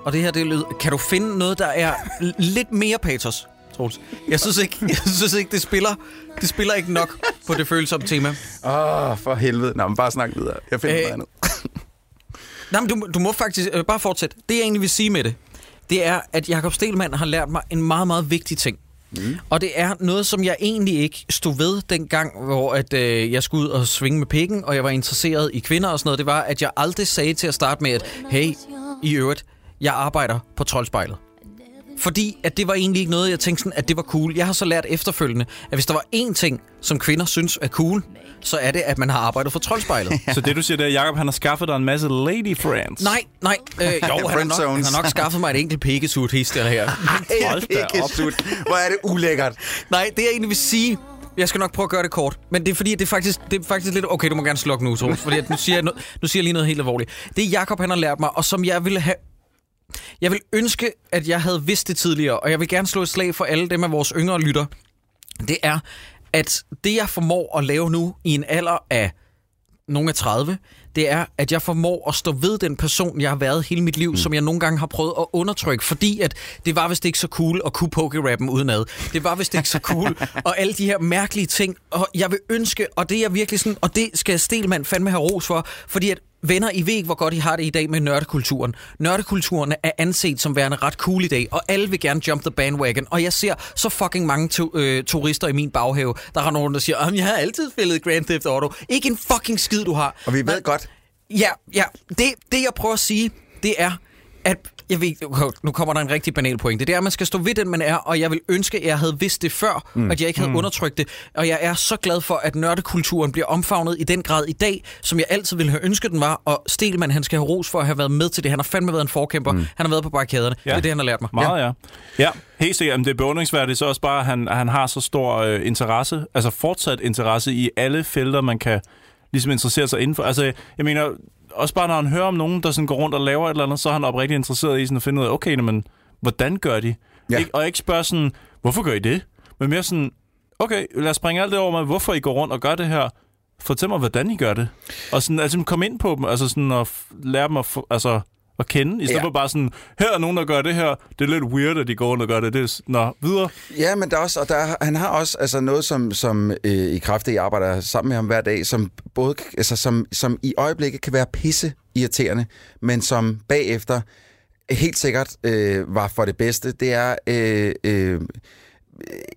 og det her, det lød, kan du finde noget, der er lidt mere patos, Troels? Jeg synes ikke, jeg synes ikke det, spiller, det spiller ikke nok på det følsomme tema. Åh, oh, for helvede. Nå, men bare snak videre. Jeg finder Øh, noget andet. Nej, men du, du må faktisk øh, bare fortsætte. Det, jeg egentlig vil sige med det, det er, at Jakob Stelmann har lært mig en meget, meget vigtig ting. Mm. Og det er noget, som jeg egentlig ikke stod ved dengang, hvor at, øh, jeg skulle ud og svinge med pikken, og jeg var interesseret i kvinder og sådan noget. Det var, at jeg aldrig sagde til at starte med, at hey, i øvrigt, jeg arbejder på troldspejlet. Fordi at det var egentlig ikke noget, jeg tænkte sådan, at det var cool. Jeg har så lært efterfølgende, at hvis der var én ting, som kvinder synes er cool, så er det, at man har arbejdet for troldspejlet. Så det, du siger, det er, at Jacob han har skaffet dig en masse lady friends. Nej, nej. Øh, jo, han har, nok, han har nok skaffet mig et enkelt pikkesut hister her. Slut. Hvor er det ulækkert. nej, det jeg egentlig vil sige... Jeg skal nok prøve at gøre det kort. Men det er fordi, det er faktisk, det er faktisk lidt... Okay, du må gerne slukke nu, Troels. Fordi at nu, siger jeg, no- nu siger jeg lige noget helt alvorligt. Det er Jakob han har lært mig, og som jeg ville have... Jeg vil ønske, at jeg havde vidst det tidligere, og jeg vil gerne slå et slag for alle dem af vores yngre lytter. Det er, at det jeg formår at lave nu i en alder af nogle af 30, det er, at jeg formår at stå ved den person, jeg har været hele mit liv, mm. som jeg nogle gange har prøvet at undertrykke, fordi at det var vist ikke så cool at kunne poke-rappen udenad. Det var vist ikke så cool, og alle de her mærkelige ting, og jeg vil ønske, og det er virkelig sådan, og det skal Stelman fandme have ros for, fordi at Venner, I ved ikke, hvor godt I har det i dag med nørdekulturen. Nørdekulturen er anset som værende ret cool i dag, og alle vil gerne jump the bandwagon. Og jeg ser så fucking mange to, øh, turister i min baghave, der har nogen, der siger, at jeg har altid spillet Grand Theft Auto. Ikke en fucking skid, du har. Og vi ved Men- godt, Ja, ja. Det, det jeg prøver at sige, det er, at jeg ved, nu kommer der en rigtig banal pointe. Det er, at man skal stå ved den, man er, og jeg vil ønske, at jeg havde vidst det før, mm. at jeg ikke havde mm. undertrykt det. Og jeg er så glad for, at nørdekulturen bliver omfavnet i den grad i dag, som jeg altid ville have ønsket, den var. Og Stelman, han skal have ros for at have været med til det. Han har fandme været en forkæmper. Mm. Han har været på barrikaderne. Ja. Det er det, han har lært mig. Meget, ja. Ja, helt sikkert. Det er beundringsværdigt så også bare, at han, han har så stor øh, interesse, altså fortsat interesse i alle felter, man kan ligesom interessere sig indenfor. Altså, jeg mener, også bare når han hører om nogen, der sådan går rundt og laver et eller andet, så er han oprigtigt interesseret i sådan at finde ud af, okay, men hvordan gør de? Ja. Ikke, og ikke spørge sådan, hvorfor gør I det? Men mere sådan, okay, lad os springe alt det over med, hvorfor I går rundt og gør det her. Fortæl mig, hvordan I gør det. Og sådan, altså, kom ind på dem, altså sådan f- lære dem at, altså, at kende, i stedet Ja. for bare sådan, her er nogen, der gør det her. Det er lidt weird, at de går rundt og gør det. det er, nå, videre. Ja, men der er også, og der, han har også altså noget, som, som øh, i kraft af, jeg arbejder sammen med ham hver dag, som, både, altså, som, som i øjeblikket kan være pisse irriterende, men som bagefter helt sikkert øh, var for det bedste. Det er øh, øh,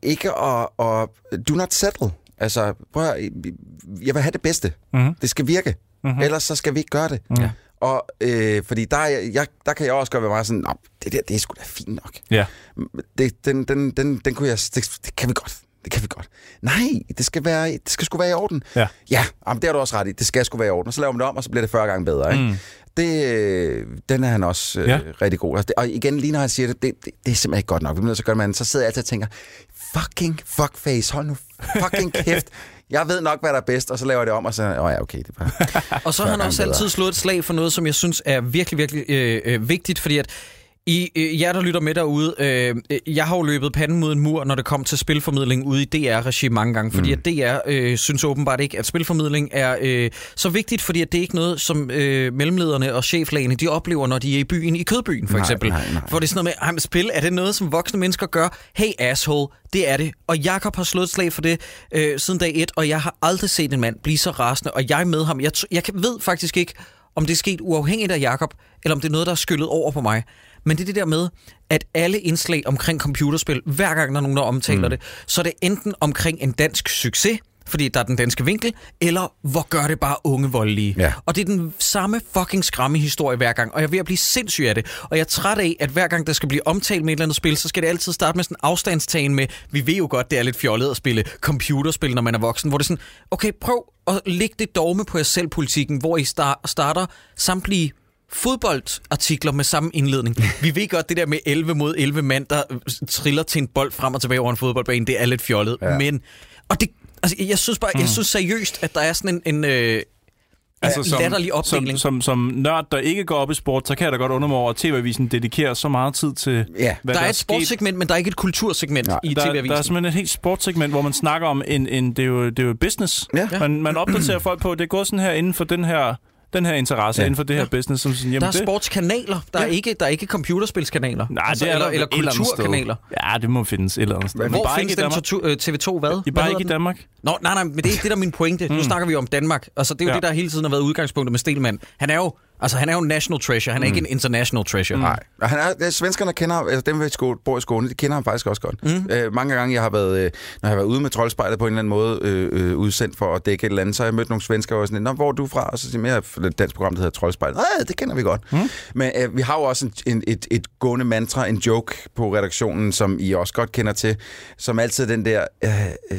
ikke at, at do not settle. Altså, prøv at, jeg vil have det bedste. Mhm. Det skal virke. Mm-hmm. Ellers så skal vi ikke gøre det. Ja. Og øh, fordi der, er jeg, der kan jeg også godt være meget sådan, "Nå, det der, det er sgu da fint nok Ja. det, den, den, den, den kunne jeg, det, det kan vi godt. Det kan vi godt. Nej, det skal, være, det skal sgu være i orden. Ja. Ja, jamen, det har du også ret i. Det skal sgu være i orden. Og så laver man det om, og så bliver det 40 gange bedre. Ikke? Mm. Det, øh, den er han også øh, Ja. rigtig god. Og igen, lige når han siger det, det, det, det er simpelthen ikke godt nok. Vi bliver nødt til at gøre det, men så sidder jeg altid og tænker, fucking fuckface, hold nu fucking kæft. Jeg ved nok, hvad der er bedst, og så laver jeg det om, og så, åh oh, ja, okay, det er bare... Og så har han også altid slået et slag for noget, som jeg synes er virkelig, virkelig øh, øh, vigtigt, fordi at I, øh, jer, der lytter med derude, øh, jeg har jo løbet panden mod en mur, når det kom til spilformidling ude i DR-regi mange gange, fordi mm. at DR øh, synes åbenbart ikke, at spilformidling er øh, så vigtigt, fordi at det er ikke noget, som øh, mellemlederne og cheflagene, de oplever, når de er i byen, i Kødbyen for Nej, eksempel. nej, nej. For det er sådan noget med, "Ej, men spil, er det noget, som voksne mennesker gør? Hey asshole, det er det. Og Jakob har slået et slag for det øh, siden dag et, og jeg har aldrig set en mand blive så rasende, og jeg er med ham. Jeg, jeg ved faktisk ikke, om det er sket uafhængigt af Jakob, eller om det er noget, der er skyllet over på mig. Men det er det der med, at alle indslag omkring computerspil, hver gang der er nogen, der omtaler mm. det, så er det enten omkring en dansk succes, fordi der er den danske vinkel, eller hvor gør det bare unge voldelige. Ja. Og det er den samme fucking skræmme historie hver gang, og jeg er ved at blive sindssyg af det. Og jeg er træt af, at hver gang der skal blive omtalt med et eller andet spil, så skal det altid starte med sådan en afstandstagen med, vi ved jo godt, det er lidt fjollet at spille computerspil, når man er voksen, hvor det er sådan, okay, prøv at lægge det dogme på jer selv politikken, hvor I star- starter samtlige fodboldartikler med samme indledning. Vi ved godt, det der med 11 mod 11 mand, der øh, triller til en bold frem og tilbage over en fodboldbane, det er lidt fjollet. Ja. Men, og det, altså, jeg synes bare, jeg synes seriøst, at der er sådan en, en øh, altså, latterlig opdeling. som, som, som nørd, der ikke går op i sport, så kan jeg da godt undre mig over, at TV-avisen dedikerer så meget tid til, Ja. hvad der er er et sket. sportssegment, men der er ikke et kultursegment Ja. i Der, der er TV-avisen. simpelthen et helt sportssegment, hvor man snakker om, en, en, det, er jo, det er jo business. Ja. Man, man opdaterer folk på, det er gået sådan her inden for den her, den her interesse, Ja. ja. inden for det her business. Som sådan, jamen Der er det, sportskanaler, der, er ikke, der er ikke computerspilskanaler. Nej, Altså, det er eller, eller kulturkanaler. Ja, det må findes et eller andet sted. Hvor bare findes i den Danmark. tortur, øh, TV2 hvad? I Hvad bare hedder ikke i den? Danmark. Nå, nej, nej, men det er det, der er min pointe. Nu snakker vi om Danmark. Altså, det er jo Ja. det, der hele tiden har været udgangspunktet med Stelman. Han er jo, altså, han er jo en national treasure. Han er ikke en international treasure. Nej, han er, det er, svenskerne kender altså dem, der bor i Skåne, de kender ham faktisk også godt. Mm. Øh, mange gange, jeg har været, øh, når jeg har været ude med troldspejlet på en eller anden måde, øh, øh, udsendt for at dække et eller andet, så har jeg mødt nogle svenskere, og sådan, Nå, hvor er du fra? Og så siger jeg, "Jeg et dansk program, der hedder Troldspejlet. Nej, det kender vi godt. Mm. Men øh, vi har jo også en, en, et, et gående mantra, en joke på redaktionen, som I også godt kender til, som altid den der, øh, øh,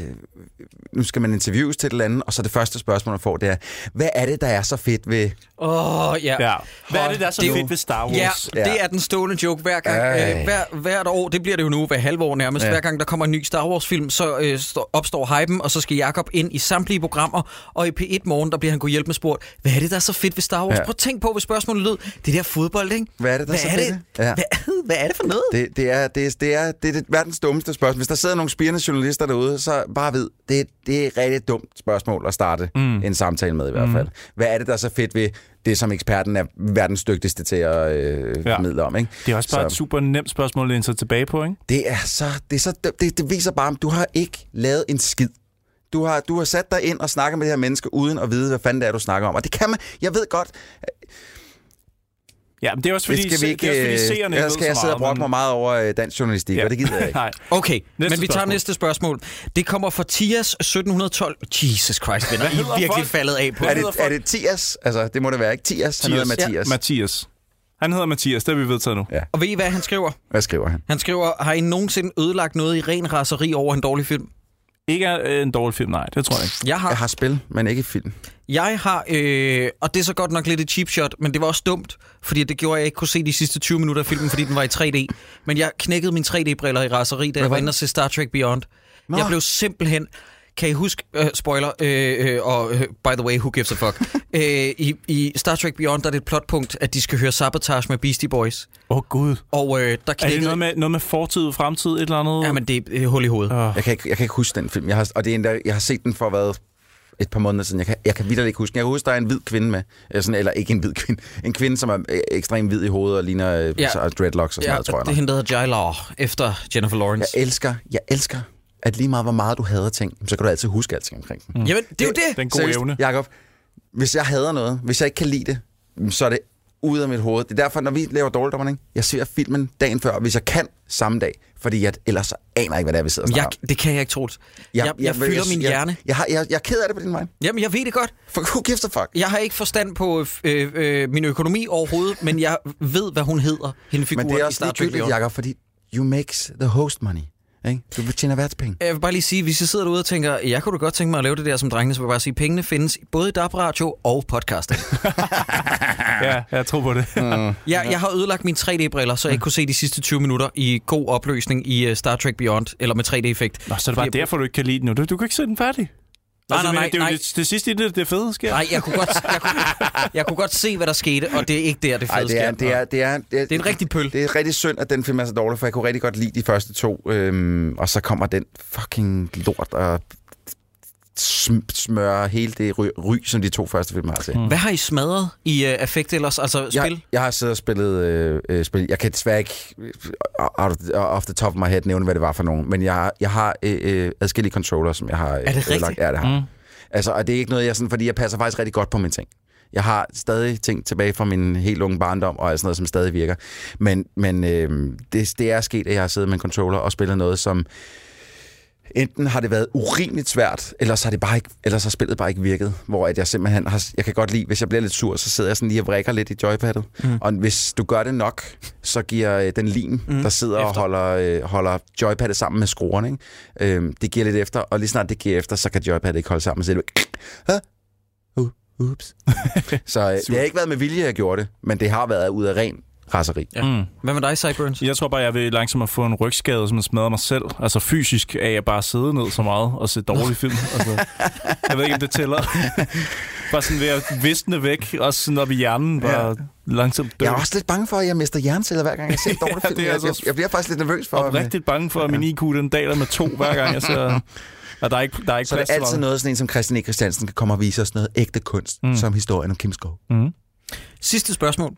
nu skal man interviews til et eller andet, og så det første spørgsmål, man får, det er, hvad er det, der er så fedt ved... Åh, oh, ja. Ja. Hvad er det, der er så Det er jo- fedt ved Star Wars? Ja, Ja. det er den stående joke hver gang. Øh, hver, hvert år, det bliver det jo nu, hver halve år nærmest. Ja. Hver gang der kommer en ny Star Wars-film, så øh, stå- opstår hypen, og så skal Jakob ind i samtlige programmer, og i P1 Morgen, der bliver han gået hjælp med spurgt, hvad er det, der er så fedt ved Star Wars? Ja. Prøv at tænk på, hvis spørgsmålet lød, det der fodbold, ikke? Hvad er det, der er så er fedt det? ved? Ja. Hvad, hvad er det for noget? Det, det, er, det, er, det, er, det er det verdens dummeste spørgsmål. Hvis der sidder nogle spirende journalister derude, så bare ved, det er det er et rigtig dumt spørgsmål at starte mm. en samtale med i hvert fald. Hvad er det, der er så fedt ved det, som eksperten er verdens dygtigste til at øh, Ja. formidle om? Ikke? Det er også bare Så- et super nemt spørgsmål at læne sig tilbage på, ikke? Det er så, det, er så, det, det viser bare, at du har ikke lavet en skid. Du har, du har sat dig ind og snakket med det her menneske, uden at vide, hvad fanden det er, du snakker om. Og det kan man, jeg ved godt, Ja, men det er også fordi, det skal vi ikke, det er også fordi øh, seerne ved skal jeg sidde og brokke mig meget over øh, dansk journalistik, ja. og det gider jeg ikke. Nej. Okay, Næste men vi tager spørgsmål. næste spørgsmål. Det kommer fra Tias 1712. Jesus Christ, venner. I er virkelig folk? faldet af på Er det. er det Tias? Altså, det må det være, ikke? Tias? Han hedder Mathias. Mathias. Ja. Mathias. Han hedder Mathias, det har vi vedtaget nu. Ja. Og ved I, hvad han skriver? Hvad skriver han? Han skriver, har I nogensinde ødelagt noget i ren raseri over en dårlig film? Ikke er øh, en dårlig film, nej, det tror jeg ikke. Jeg har. Jeg har spil, men ikke film. Jeg har, øh, og det er så godt nok lidt et cheap shot, men det var også dumt, fordi det gjorde, at jeg ikke kunne se de sidste 20 minutter af filmen, fordi den var i 3D. Men jeg knækkede mine 3D-briller i raseri, da jeg var inde og se Star Trek Beyond. Nå. Jeg blev simpelthen... Kan I huske, uh, spoiler, øh, øh, og øh, by the way, who gives a fuck, øh, i, i Star Trek Beyond, der er det et plotpunkt, at de skal høre Sabotage med Beastie Boys. Åh, oh, gud. Og øh, der Er det knækkede... noget med, noget med fortid og fremtid, et eller andet? Ja, men det er hul i hovedet. Åh. Jeg kan ikke, jeg kan ikke huske den film. Jeg har, og det er endda, jeg har set den for hvad, et par måneder siden. Jeg kan, jeg kan vildt ikke huske. Jeg kan huske, der er en hvid kvinde med. Eller, sådan, eller ikke en hvid kvinde. En kvinde, som er ekstremt hvid i hovedet og ligner Ja. så, dreadlocks og sådan Ja, noget, tror jeg. det er hende, der hedder Jai Law, efter Jennifer Lawrence. Jeg elsker, jeg elsker, at lige meget hvor meget du hader ting, så kan du altid huske alting omkring den. Jamen, det er jo det. Det er en god evne. Jacob, hvis jeg hader noget, hvis jeg ikke kan lide det, så er det ud af mit hoved. Det er derfor, når vi laver dårligdommerne, ikke? jeg ser filmen dagen før, hvis jeg kan samme dag. Fordi jeg, ellers så aner jeg ikke, hvad det er, vi sidder og snakker Jeg, det kan jeg ikke, Troels. om. Jeg, jeg, fylder min jeg, hjerne. Jeg, har, jeg, jeg er ked af det på din vej. Jamen, jeg ved det godt. For who gives a fuck? Jeg har ikke forstand på øh, øh, min økonomi overhovedet, men jeg ved, hvad hun hedder, hende figur Men det er også ligegyldigt. Jacob, fordi you makes the host money. Ikke? Du tjener værtspenge. Jeg vil bare lige sige, hvis jeg sidder derude og tænker, jeg kunne da godt tænke mig at lave det der som drengene, så vil jeg bare sige, pengene findes både i DAB Radio og podcasting. Ja, jeg tror på det. jeg, jeg har ødelagt mine 3D-briller, så jeg ikke kunne se de sidste 20 minutter i god opløsning i uh, Star Trek Beyond, eller med 3D-effekt. Nå, så er det bare jeg- derfor, du ikke kan lide den nu. Du, du kan ikke se den færdig. Nej, nej, men nej, det er jo nej. Det, det sidste i det, det fede sker. Nej, jeg kunne, godt, jeg, kunne, jeg kunne godt se, hvad der skete, og det er ikke der, det Ej, fede det er, sker. det, er, det, er, det, er, Det er en rigtig pøl. Det er rigtig synd, at den film er så dårlig, for jeg kunne rigtig godt lide de første to. Øhm, og så kommer den fucking lort og sm- smører hele det ry, ry som de to første film har til. Mm. Hvad har I smadret i uh, affekt ellers? Altså spil? Jeg, jeg har siddet og spillet øh, øh, spil. Jeg kan desværre ikke øh, out of, off the top of my head nævne, hvad det var for nogen. Men jeg, jeg har øh, øh, adskillige controller, som jeg har øh, Er det rigtigt? Ja, det har. Mm. Altså, og det er ikke noget, jeg sådan, fordi jeg passer faktisk rigtig godt på mine ting. Jeg har stadig ting tilbage fra min helt unge barndom, og sådan noget, som stadig virker. Men, men øh, det, det er sket, at jeg har siddet med en controller og spillet noget, som enten har det været urimeligt svært, eller så har, det bare ikke, ellers har spillet bare ikke virket. Hvor at jeg simpelthen har, jeg kan godt lide, hvis jeg bliver lidt sur, så sidder jeg sådan lige og vrikker lidt i joypadet. Mm. Og hvis du gør det nok, så giver øh, den lim, mm. der sidder og Efter. holder, øh, holder joypadet sammen med skruerne, ikke? Øhm, det giver lidt efter, og lige snart det giver efter, så kan joypadet ikke holde sammen. Så det uh, ups. så øh, det har ikke været med vilje, jeg gjorde det, men det har været ud af ren raseri. Ja. Mm. Hvad med dig, Cyburns? Jeg tror bare, jeg vil langsomt at få en rygskade, som smadrer mig selv. Altså fysisk af at bare sidde ned så meget og se dårlige film. Altså, jeg ved ikke, om det tæller. bare sådan ved at visne væk, også sådan op i hjernen, bare ja. langsomt dø. Jeg er også lidt bange for, at jeg mister hjerneceller, hver gang jeg ser en dårlig Ja, film. det er Jeg, altså- jeg, jeg bliver faktisk lidt nervøs for... Og rigtig bange for, at min IQ den daler med to, hver gang jeg ser... Og der er ikke, der er ikke Så det plads er til altid meget. noget, sådan en som Christian E. Christiansen kan komme og vise os noget ægte kunst, mm. som historien om Kim Skov. Mm. Sidste spørgsmål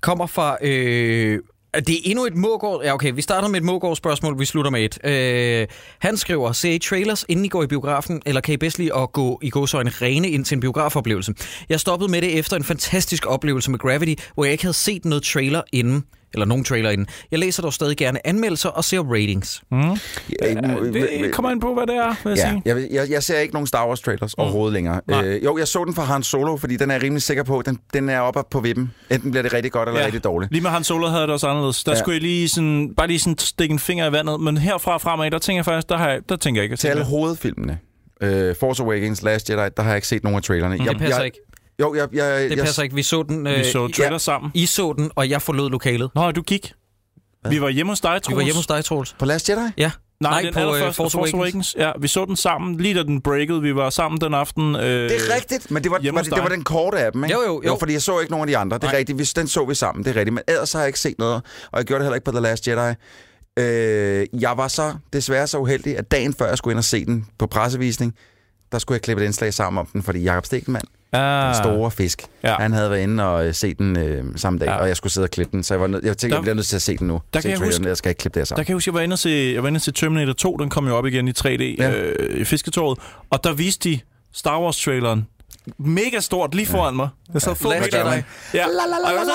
kommer fra... Øh, det er endnu et Mågård... Ja, okay, vi starter med et Mågård-spørgsmål, vi slutter med et. Øh, han skriver, ser I trailers, inden I går i biografen, eller kan I bedst lige at gå i gåsøjne rene ind til en biografoplevelse? Jeg stoppede med det efter en fantastisk oplevelse med Gravity, hvor jeg ikke havde set noget trailer inden, eller nogen trailer inden. Jeg læser dog stadig gerne anmeldelser og ser ratings. Mm. Ja, Det kommer ind på, hvad det er, vil jeg Ja, sige. jeg, jeg, jeg ser ikke nogen Star Wars trailers mm. overhovedet længere. Nej. Øh, jo, jeg så den fra Han Solo, fordi den er jeg rimelig sikker på, den, den er oppe på vippen. Enten bliver det rigtig godt eller ja. rigtig dårligt. Lige med Han Solo havde det også anderledes. Der Ja. skulle jeg lige sådan, bare lige sådan stikke en finger i vandet, men herfra og fremad, der tænker jeg faktisk, der, har jeg, der tænker jeg ikke. at Til se alle det. hovedfilmene, øh, Force Awakens, Last Jedi, der har jeg ikke set nogen af trailerne. Det jeg, passer jeg, ikke. Jo, jeg, jeg, Det jeg, passer ikke. Vi så den... Øh, Vi så trailer ja. sammen. I så den, og jeg forlod lokalet. Nå, du gik. Vi var hjemme hos dig, Troels. Vi var hjemme hos dig, Troels. På Last Jedi? Ja. Nej, Nej, den på, øh, allerførste, Force Force Awakens. Ja, vi så den sammen, lige da den breakede. Vi var sammen den aften. Øh, Det er rigtigt, men det var, var, det, det var den korte af dem, ikke? Jo, jo, jo. jo fordi jeg så ikke nogen af de andre. Det er Nej. rigtigt, vi, den så vi sammen, det er rigtigt. Men ellers har jeg ikke set noget, og jeg gjorde det heller ikke på The Last Jedi. Øh, jeg var så desværre så uheldig, at dagen før jeg skulle ind og se den på pressevisning, der skulle jeg klippe et indslag sammen om den, fordi Jakob Stikkelmann, Ah, den store fisk, Ja. han havde været inde og øh, set den øh, samme dag, Ja. og jeg skulle sidde og klippe den, så jeg, var nød, jeg tænkte, Der- jeg bliver nødt til at se den nu. der se kan jeg huske- jeg skal ikke klippe det her Der sammen. kan jeg huske, jeg var inde og se, jeg var inde og se Terminator 2, den kom jo op igen i 3D ja. Ja. øh, i Fisketåret, og der viste de Star Wars-traileren mega stort lige foran mig. Jeg sad ja. Last Jedi. Ja, og jeg var så,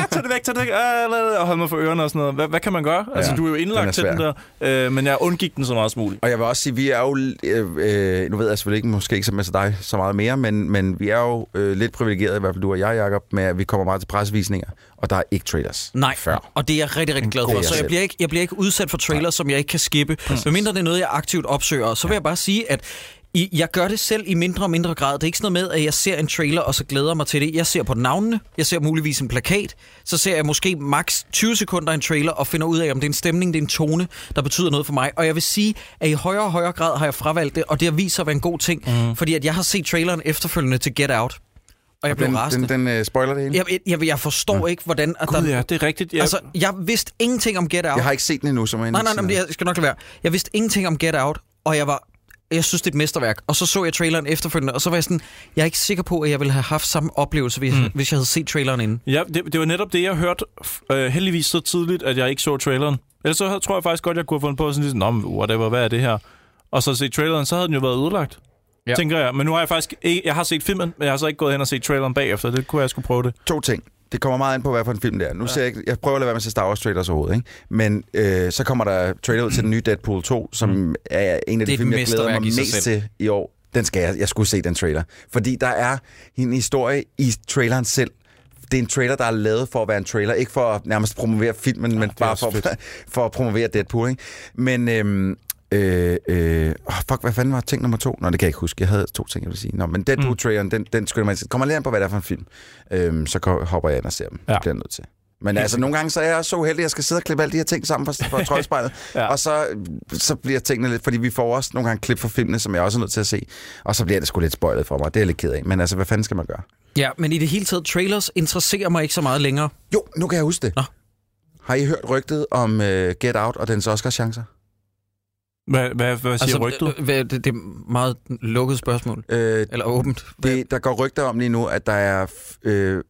"Ah, tag det væk, tag det væk, ah, la, la," og hold mig for ørerne og sådan noget. Hvad, hvad kan man gøre? Altså, du er jo den indlagt er til den der, øh, men jeg undgik den så meget som muligt. Og jeg vil også sige, vi er jo, øh, øh, nu ved jeg selvfølgelig ikke, måske ikke så med dig så meget mere, men, men vi er jo øh, lidt privilegerede, i hvert fald du og jeg, Jacob, med at vi kommer meget til pressevisninger, og der er ikke trailers. Nej, Før. og det er jeg rigtig, rigtig glad for. Så jeg bliver, ikke, jeg bliver ikke udsat for trailers, som jeg ikke kan skippe. Medmindre det er noget, jeg aktivt opsøger. Så vil jeg bare sige, at i, jeg gør det selv i mindre og mindre grad. Det er ikke sådan noget med, at jeg ser en trailer, og så glæder mig til det. Jeg ser på navnene, jeg ser muligvis en plakat, så ser jeg måske maks 20 sekunder en trailer, og finder ud af, om det er en stemning, det er en tone, der betyder noget for mig. Og jeg vil sige, at i højere og højere grad har jeg fravalgt det, og det har vist sig at være en god ting. Mm. Fordi at jeg har set traileren efterfølgende til Get Out, og jeg blev Den, rasende. den, den øh, spoiler det hele. Jeg, jeg, jeg, forstår ikke, hvordan... At Gud der, ja, det er rigtigt. Jeg, Altså, jeg vidste ingenting om Get Out. Jeg har ikke set den endnu, så må jeg Nej, nej, nej, jeg skal nok lade være. Jeg vidste ingenting om Get Out, og jeg var... Jeg synes, det er et mesterværk. Og så så jeg traileren efterfølgende, og så var jeg sådan, jeg er ikke sikker på, at jeg ville have haft samme oplevelse, hvis, mm. hvis jeg havde set traileren inden. Ja, det, det var netop det, jeg hørte øh, heldigvis så tidligt, at jeg ikke så traileren. Ellers så havde- tror jeg faktisk godt, jeg kunne have fundet på sådan lidt, Nå, whatever, hvad er det her? Og så se traileren, så havde den jo været ødelagt. Ja. Tænker jeg. Men nu har jeg faktisk ikke, jeg har set filmen, men jeg har så ikke gået hen og set traileren bagefter. Det kunne jeg skulle prøve det. To ting. Det kommer meget ind på, hvad for en film det er. Nu ser jeg, ikke, jeg prøver at lade være med at se Star Wars trailers overhovedet, ikke? Men øh, så kommer der trailer ud til den nye Deadpool 2, som mm. er en af de film, jeg glæder mig mest selv. til i år. Den skal jeg, jeg skulle se den trailer. Fordi der er en historie i traileren selv. Det er en trailer, der er lavet for at være en trailer. Ikke for at nærmest promovere filmen, men bare for, fedt. for at promovere Deadpool, ikke? Men... Øhm, Øh, øh, oh, fuck, hvad fanden var ting nummer to? Nå, det kan jeg ikke huske. Jeg havde to ting, jeg ville sige. Nå, men Deadpool-traileren, mm. den, den skynder ind til. Kommer lidt an på, hvad det er for en film. Øhm, så hopper jeg ind og ser dem. Ja. Det bliver nødt til. Men altså, nogle gange så er jeg så uheldig, at jeg skal sidde og klippe alle de her ting sammen fra, fra troldspejlet. Ja. ja. Og så, så bliver tingene lidt... Fordi vi får også nogle gange klip fra filmene, som jeg også er nødt til at se. Og så bliver det sgu lidt spoilet for mig. Det er jeg lidt ked af. Men altså, hvad fanden skal man gøre? Ja, men i det hele taget, trailers interesserer mig ikke så meget længere. Jo, nu kan jeg huske det. Nå. Har I hørt rygtet om uh, Get Out og dens Oscar-chancer? Hvad, hvad, hvad siger altså, rygtet? øh, hvad- det, det er meget lukket spørgsmål. Øh, Eller åbent. Hvad- det, der går rygter om lige nu, at der er øh,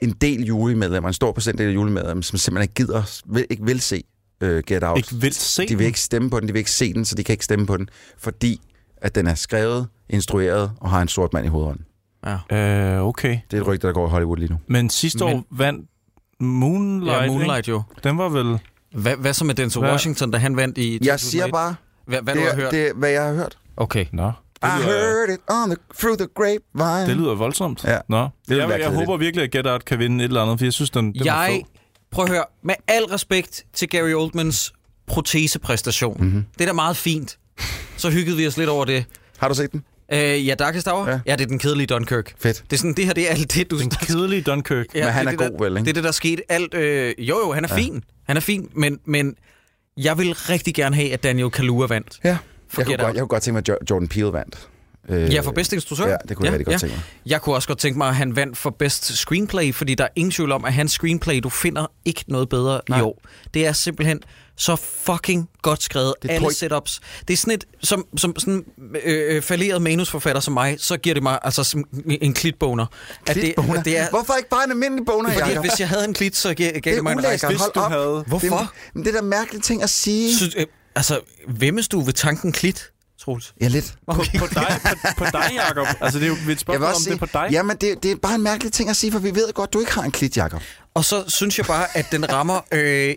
en del julemedlemmer, en stor procentdel af julemedlemmer, som simpelthen ikke gider, vil, ikke vil se øh, Get Out. Ikke vil se De vil ikke stemme på den, de vil ikke se den, så de kan ikke stemme på den, fordi at den er skrevet, instrueret og har en sort mand i hovedånden. Ja. Øh, okay. Det er et rygte, der går i Hollywood lige nu. Men sidste Men- år vandt Moonlight, ja, Moonlight jo. Den var vel... Hvad, hvad så med Denzel Hvad? Washington, da han vandt i Jeg siger bare, Hvad, hvad det, du har hørt? det er, hvad jeg har hørt. Okay. Nå. I Det lyder, heard it on the, through the grapevine. det lyder voldsomt. Ja. Nå. Det jeg, jeg håber virkelig, at Get Out kan vinde et eller andet, for jeg synes, den, den Jeg, prøv at høre, med al respekt til Gary Oldmans protesepræstation. Mhm. Mm-hmm. Det er da meget fint. Så hyggede vi os lidt over det. Har du set den? Øh, ja, Darkest Hour? Ja. Ja. ja, det er den kedelige Dunkirk. Fedt. Det er sådan, det her det er alt det, du... Den kedelige Dunkirk. Ja, Men han det er det, god, der, vel, ikke? Det er det, der skete. Alt, øh, jo, jo, han er ja. fin. Han er fin, men, men jeg vil rigtig gerne have, at Daniel Kaluuya vandt. Ja. Jeg kunne, godt, jeg kunne godt tænke mig, at Jo- Jordan Peele vandt. Øh, Ja, for bedste instruktør? Ja, det kunne jeg rigtig godt tænke mig. Jeg kunne også godt tænke mig, at han vandt for bedst screenplay, fordi der er ingen tvivl om, at hans screenplay, du finder ikke noget bedre. Nej. i år. Det er simpelthen så fucking godt skrevet. Det Alle setups. Det er sådan et, som, som sådan øh, øh, falderet manusforfatter som mig, så giver det mig altså en klitboner. At det, Klitboner? at det er, Hvorfor ikke bare en almindelig boner, fordi Jacob? hvis jeg havde en klit, så gav, Det det, er mig en rejse. Hold op. havde- Hvorfor? Det, men det er da mærkelige ting at sige. Synes, øh, altså, hvemmes du ved tanken klit, Troels? Ja, lidt. Okay. På dig, på, på dig, Jacob. Altså, det er jo et Jeg spørgsmål om også det er på dig. Jamen, det, det er bare en mærkelig ting at sige, for vi ved godt, du ikke har en klit, Jacob. Og så synes jeg bare, at den rammer øh,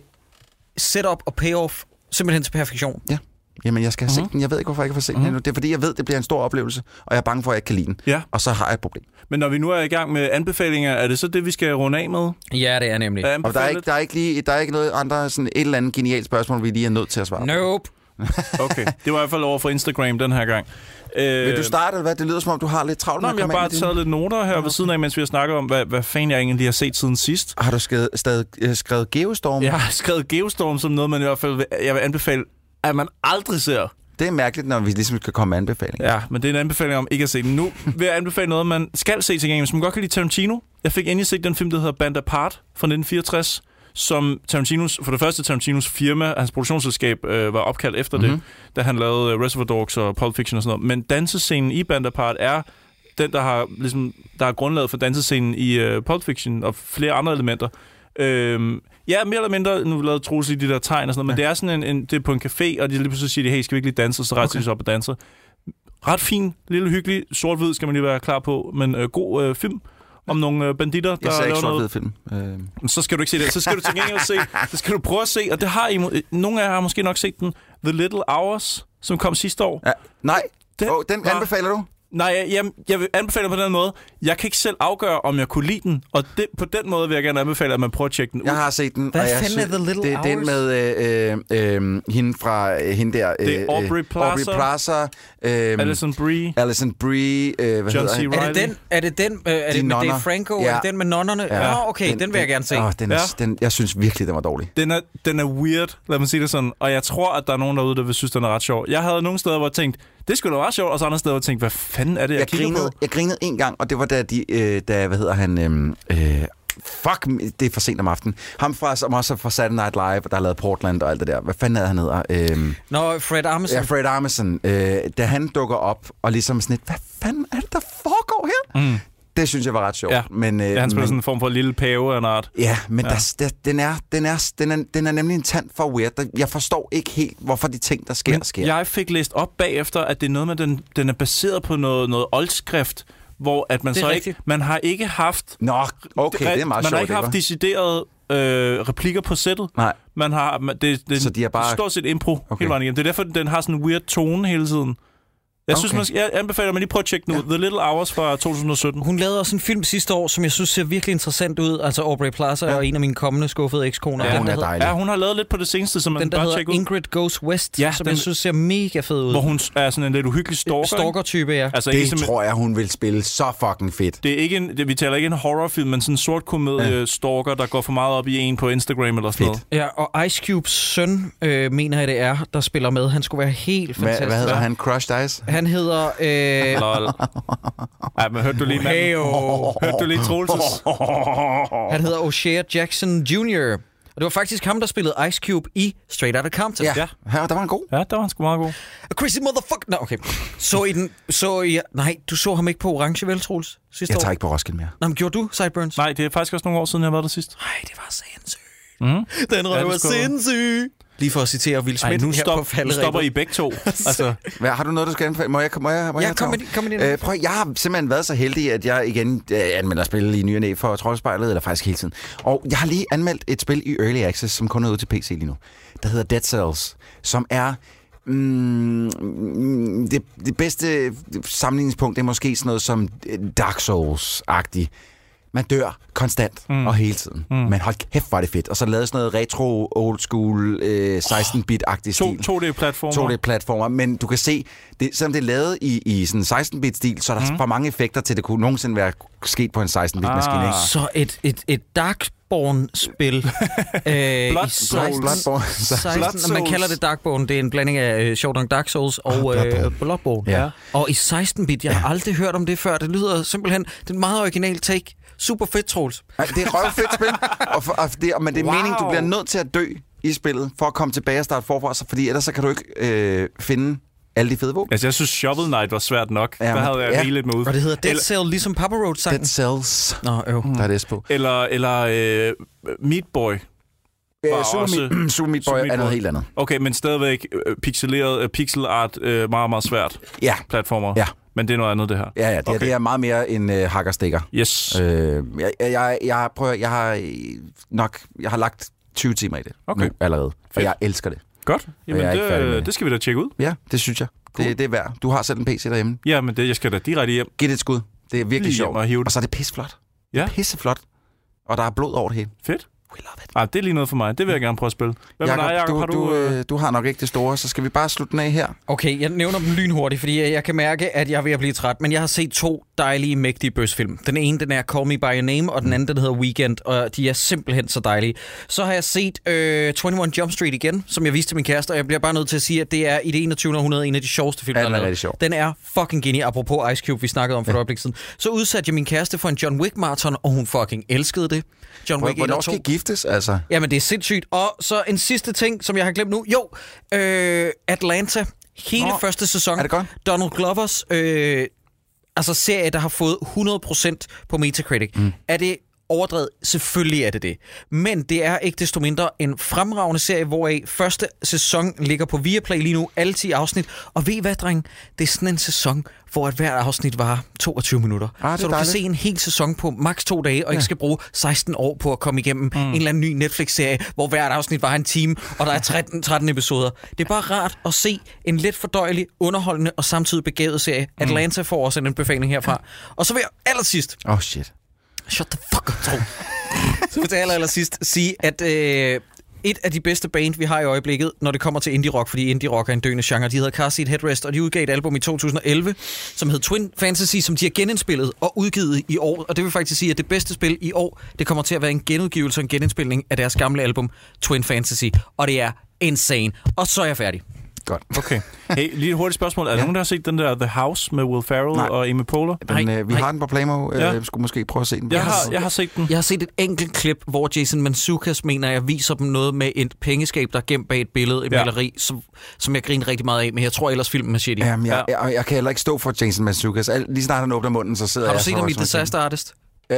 setup og payoff simpelthen til perfektion. Ja. Jamen, jeg skal have Mhm. set den. Jeg ved ikke, hvorfor jeg ikke har fået set den endnu. Det er, fordi jeg ved, det bliver en stor oplevelse, og jeg er bange for, at jeg ikke kan lide den. Ja. Og så har jeg et problem. Men når vi nu er i gang med anbefalinger, er det så det, vi skal runde af med? Ja, det er nemlig. Er Og der er ikke, der er ikke, lige, der er ikke noget andre, sådan et eller andet genialt spørgsmål, vi lige er nødt til at svare på. Nope. Okay, det var i hvert fald over for Instagram den her gang. Øh, Vil du starte, eller hvad? Det lyder som om, du har lidt travlt Nå, med jeg har bare taget lidt noter her ved siden af, mens vi har snakket om, hvad, hvad fanden jeg egentlig har set siden sidst. Har du skrevet, stadig øh, skrevet Geostorm? Jeg har skrevet Geostorm som noget, man i hvert fald vil, jeg vil anbefale, at man aldrig ser. Det er mærkeligt, når vi ligesom skal komme med anbefalinger. Ja, men det er en anbefaling om ikke at se den. Nu vil jeg anbefale noget, man skal se til gengæld. Hvis man godt kan lide Tarantino. Jeg fik endelig set den film, der hedder Band Apart fra 1964, som Tarantinos, for det første Tarantinos firma, hans produktionsselskab, øh, var opkaldt efter mm-hmm. det, da han lavede øh, Reservoir Dogs og Pulp Fiction og sådan noget. Men dansescenen i Band Apart er den, der har, ligesom, der har grundlaget for dansescenen i øh, Pulp Fiction og flere andre elementer. Øhm, ja, mere eller mindre, nu lavede Troels lige de der tegn og sådan noget, men det er sådan en, en, det er på en café, og de lige pludselig siger, de, hey, skal vi ikke lige danse? Og så rejser okay. de sig op og danser. Ret fin, lille hyggelig, sort-hvid skal man lige være klar på, men øh, god øh, film om nogle øh, banditter, der Jeg laver noget. sort film. Øh. Så skal du ikke se det. Så skal du til gengæld se. Så skal du prøve at se, og det har I, nogle af jer har måske nok set den, The Little Hours, som kom sidste år. Ja. Nej, Den oh, den anbefaler du? Nej, jeg, jeg, vil anbefale på den måde. Jeg kan ikke selv afgøre, om jeg kunne lide den, og det, på den måde vil jeg gerne anbefale, at man prøver at tjekke den ud. Jeg har set den. Hvad og jeg fanden er The Little Det er den Hours? med øh, øh, øh, hende fra øh, hende der. Øh, Det er Aubrey øh, Plaza. Aubrey Plaza. Øh, Alison Brie. Alison Brie. Øh, hvad John hedder C. han? Reilly. Er det den, er det den øh, er De det med Dave. Franco? Ja. Er det den med nonnerne? Ja. Nå, okay, den, vil jeg gerne se. Åh, den, er, Ja. den, jeg synes virkelig, den var dårlig. Den er, den er weird, lad mig sige det sådan. Og jeg tror, at der er nogen derude, der vil synes, den er ret sjov. Jeg havde nogle steder, hvor jeg tænkte, det skulle da være sjovt, og så andre steder, jeg tænkte, hvad fanden er det, jeg, Jeg grinede, på? jeg grinede en gang, og det var da de, øh, da, hvad hedder han, øhm, øh, fuck, det er for sent om aftenen. Ham fra, som også er fra Saturday Night Live, og der har lavet Portland og alt det der. Hvad fanden er han hedder? Øhm, Nå, Fred Armisen. ja, Fred Armisen. Øh, da han dukker op, og ligesom sådan lidt, hvad fanden er det, der foregår her? Mm. Det synes jeg var ret sjovt. Ja. men, øh, Ja, han spiller men, sådan en form for lille pave af en art. Ja, men Ja. Der, der, den, er, den, er, den, er, den er nemlig en tand for weird. Der- Jeg forstår ikke helt, hvorfor de ting, der sker, Men sker. jeg fik læst op bagefter, at det er noget med, den, den er baseret på noget, noget oldskrift, hvor at man er så rigtigt. ikke, man har ikke haft Nå, okay, det er meget man sjovt. har ikke haft hva'? deciderede øh, replikker på sættet. Nej, Man har, man- det, det, Så de har bare- stort set impro. Okay. hele vejen igennem. Det er derfor, den har sådan en weird tone hele tiden. Jeg synes, Okay. man skal, jeg anbefaler, at man lige prøver at tjekke den ud. The Little Hours fra 2017. Hun lavede også en film sidste år, som jeg synes ser virkelig interessant ud. Altså Aubrey Plaza ja. Ja. og en af mine kommende skuffede ekskoner. Ja, den, hun der er hedder, dejlig. Ja, hun har lavet lidt på det seneste, som man den, der bør hedder tjekke ud. Ingrid Goes West, Ja, som den- jeg synes ser mega fed ud. Hvor hun er sådan en lidt uhyggelig stalker. ikke? Stalker-type, ja. Altså, ikke det som, tror jeg, hun vil spille så fucking fedt. det er ikke en, det, vi taler ikke en horrorfilm, men sådan en sort komedie ja. stalker, der går for meget op i en på Instagram eller sådan Fedt. noget. Ja, og Ice Cubes søn, øh, mener jeg det er, der spiller med. Han skulle være helt Hvad, fantastisk. hvad hedder Ja. han? Crushed Ice? Han hedder... Øh, Lol. Ej, men hørte du lige manden? Heyo. Hørte du lige Troelses? Han hedder O'Shea Jackson Jr. Og det var faktisk ham, der spillede Ice Cube i Straight Outta Compton. Ja, Ja. ja. der var en god. Ja, der var han sgu meget god. A crazy motherfucker. Nå, okay. Så i den... Så i... Nej, du så ham ikke på Orange, vel, Troels? Sidste Jeg år? tager ikke på Roskilde mere. Nå, men gjorde du Sideburns? Nej, det er faktisk også nogle år siden, jeg været der sidst. Nej, det var sindssygt. Mm. Den Ja, røv det var skulle- sindssyg. Lige for at citere Will Ej, Smith nu, her stop, på nu stopper I begge to. Altså, Hvad, har du noget, du skal anbefale? Må jeg, må jeg, må Ja, jeg kom med, kom med din. Øh, prøv, jeg har simpelthen været så heldig, at jeg igen øh, anmelder spil i ny og næ for Troldspejlet, eller faktisk hele tiden. Og jeg har lige anmeldt et spil i Early Access, som kun er ude til PC lige nu. Der hedder Dead Cells, som er... Mm, det, det bedste sammenligningspunkt det er måske sådan noget som Dark Souls-agtigt. Man dør konstant mm. og hele tiden. Mm. Men hold kæft, var det fedt. Og så lavede sådan noget retro, old school, øh, 16-bit-agtig to, stil. 2D-platformer. 2D-platformer, men du kan se, det, selvom det er lavet i, i sådan 16-bit-stil, så er der mm. for mange effekter til, at det kunne nogensinde være sket på en 16-bit-maskine. Ah. Ikke? Så et, et, et Darkborn-spil. øh, Blood i Souls. 16, Bloodborne. 16, Blood man kalder det Darkborn. Det er en blanding af øh, sjovt nok Dark Souls og øh, Bloodborne. Bloodborne. Ja. Og i 16-bit, jeg har aldrig hørt om det før. Det lyder simpelthen, det er en meget original take. Super fedt, Troels. Det er et røvfedt spil, og for, og det, men det er wow. Meningen, du bliver nødt til at dø i spillet, for at komme tilbage og starte forfra, så, fordi ellers så kan du ikke øh, finde alle de fede våben. Altså, jeg synes, Shovel Knight var svært nok. Ja, der havde jeg ja. rigeligt med ud. Og det hedder Dead Eller- Cell, ligesom Papa Road sangen. Dead Cells, Nå, øv. der er det S på. Eller, eller øh, Meat Boy. Øh, Var Super, også- Meat, Super Meat Boy Super Meat er noget Boy. helt andet. Okay, men stadigvæk øh, pixeleret, øh, pixel art, øh, meget, meget svært Ja, platformer. Ja. Men det er noget andet, det her. ja, ja det, okay. Okay. det er meget mere en øh, hakker-stikker. Yes. Øh, jeg, jeg, jeg, prøver, jeg har øh, nok jeg har lagt 20 timer i det Okay. nu allerede, Fedt. jeg elsker det. Godt. Jamen, er med det, det. det skal vi da tjekke ud. Ja, det synes jeg. Cool. Det, det er værd. Du har selv en PC derhjemme. Ja, men det, jeg skal da direkte hjem. Giv det et skud. Det er virkelig Lige sjovt. og det. Og så er det pisseflot. Ja. Pisseflot. Og der er blod over det hele. Fedt. We love it. Ej, det er lige noget for mig. Det vil jeg gerne prøve at spille. Hvad med dig, Jacob? du, Har du... du, øh, øh, du har nok ikke det store, så skal vi bare slutte den af her. Okay, jeg nævner dem lynhurtigt, fordi jeg kan mærke, at jeg er ved at blive træt. Men jeg har set to dejlige, mægtige bøsfilm. Den ene, den er Call Me By Your Name, og den anden, den hedder Weekend, og de er simpelthen så dejlige. Så har jeg set øh, 21 Jump Street igen, som jeg viste til min kæreste, og jeg bliver bare nødt til at sige, at det er i det 21. århundrede en af de sjoveste film, Ja, der den er lavet. rigtig sjov. Den er fucking genial, apropos Ice Cube, vi snakkede om for et øjeblik siden. Så udsatte jeg min kæreste for en John Wick-marathon, og hun fucking elskede det. John Wick 1 Hvornår og 2. skal giftes, altså? Jamen, det er sindssygt. Og så en sidste ting, som jeg har glemt nu. Jo, øh, Atlanta. Hele Nå, første sæson. er det godt? Donald Glovers øh, altså serie, der har fået 100% på Metacritic. Mm. Er det overdrevet? Selvfølgelig er det det. Men det er ikke desto mindre en fremragende serie, hvoraf første sæson ligger på Viaplay lige nu, alle 10 afsnit. Og ved I hvad, dreng? Det er sådan en sæson, hvor at hver afsnit var 22 minutter. Ah, så du dejligt. kan se en hel sæson på maks to dage, og ikke skal bruge 16 år på at komme igennem mm. en eller anden ny Netflix-serie, hvor hvert afsnit var en time, og der er 13, 13 episoder. Det er bare rart at se en let fordøjelig, underholdende og samtidig begavet serie. Atlanta får også en befaling herfra. Og så vil jeg allersidst oh, shit. Shut the fuck up, Tro. Så vil jeg aller, aller sidst sige, at øh, et af de bedste band, vi har i øjeblikket, når det kommer til indie rock, fordi indie rock er en døende genre, de hedder Car Seat Headrest, og de udgav et album i 2011, som hed Twin Fantasy, som de har genindspillet og udgivet i år. Og det vil faktisk sige, at det bedste spil i år, det kommer til at være en genudgivelse og en genindspilning af deres gamle album, Twin Fantasy. Og det er insane. Og så er jeg færdig. Godt. Okay. Hey, lige et hurtigt spørgsmål. Er der Ja. nogen, der har set den der The House med Will Ferrell Nej. og Amy Poehler? Men Nej, øh, vi nej. har den på Playmo. Øh, Ja. Vi skulle måske prøve at se den. Jeg har, jeg har set den. Jeg har set et enkelt klip, hvor Jason Mantzoukas mener, jeg viser dem noget med et pengeskab, der er gemt bag et billede, et Ja. maleri, som, som jeg griner rigtig meget af, men jeg tror ellers filmen er shitty. Jamen, jeg, Ja. jeg, jeg, kan heller ikke stå for Jason Mantzoukas. Al- Lige snart han åbner munden, så sidder Har du jeg set ham i Disaster Artist? Øh,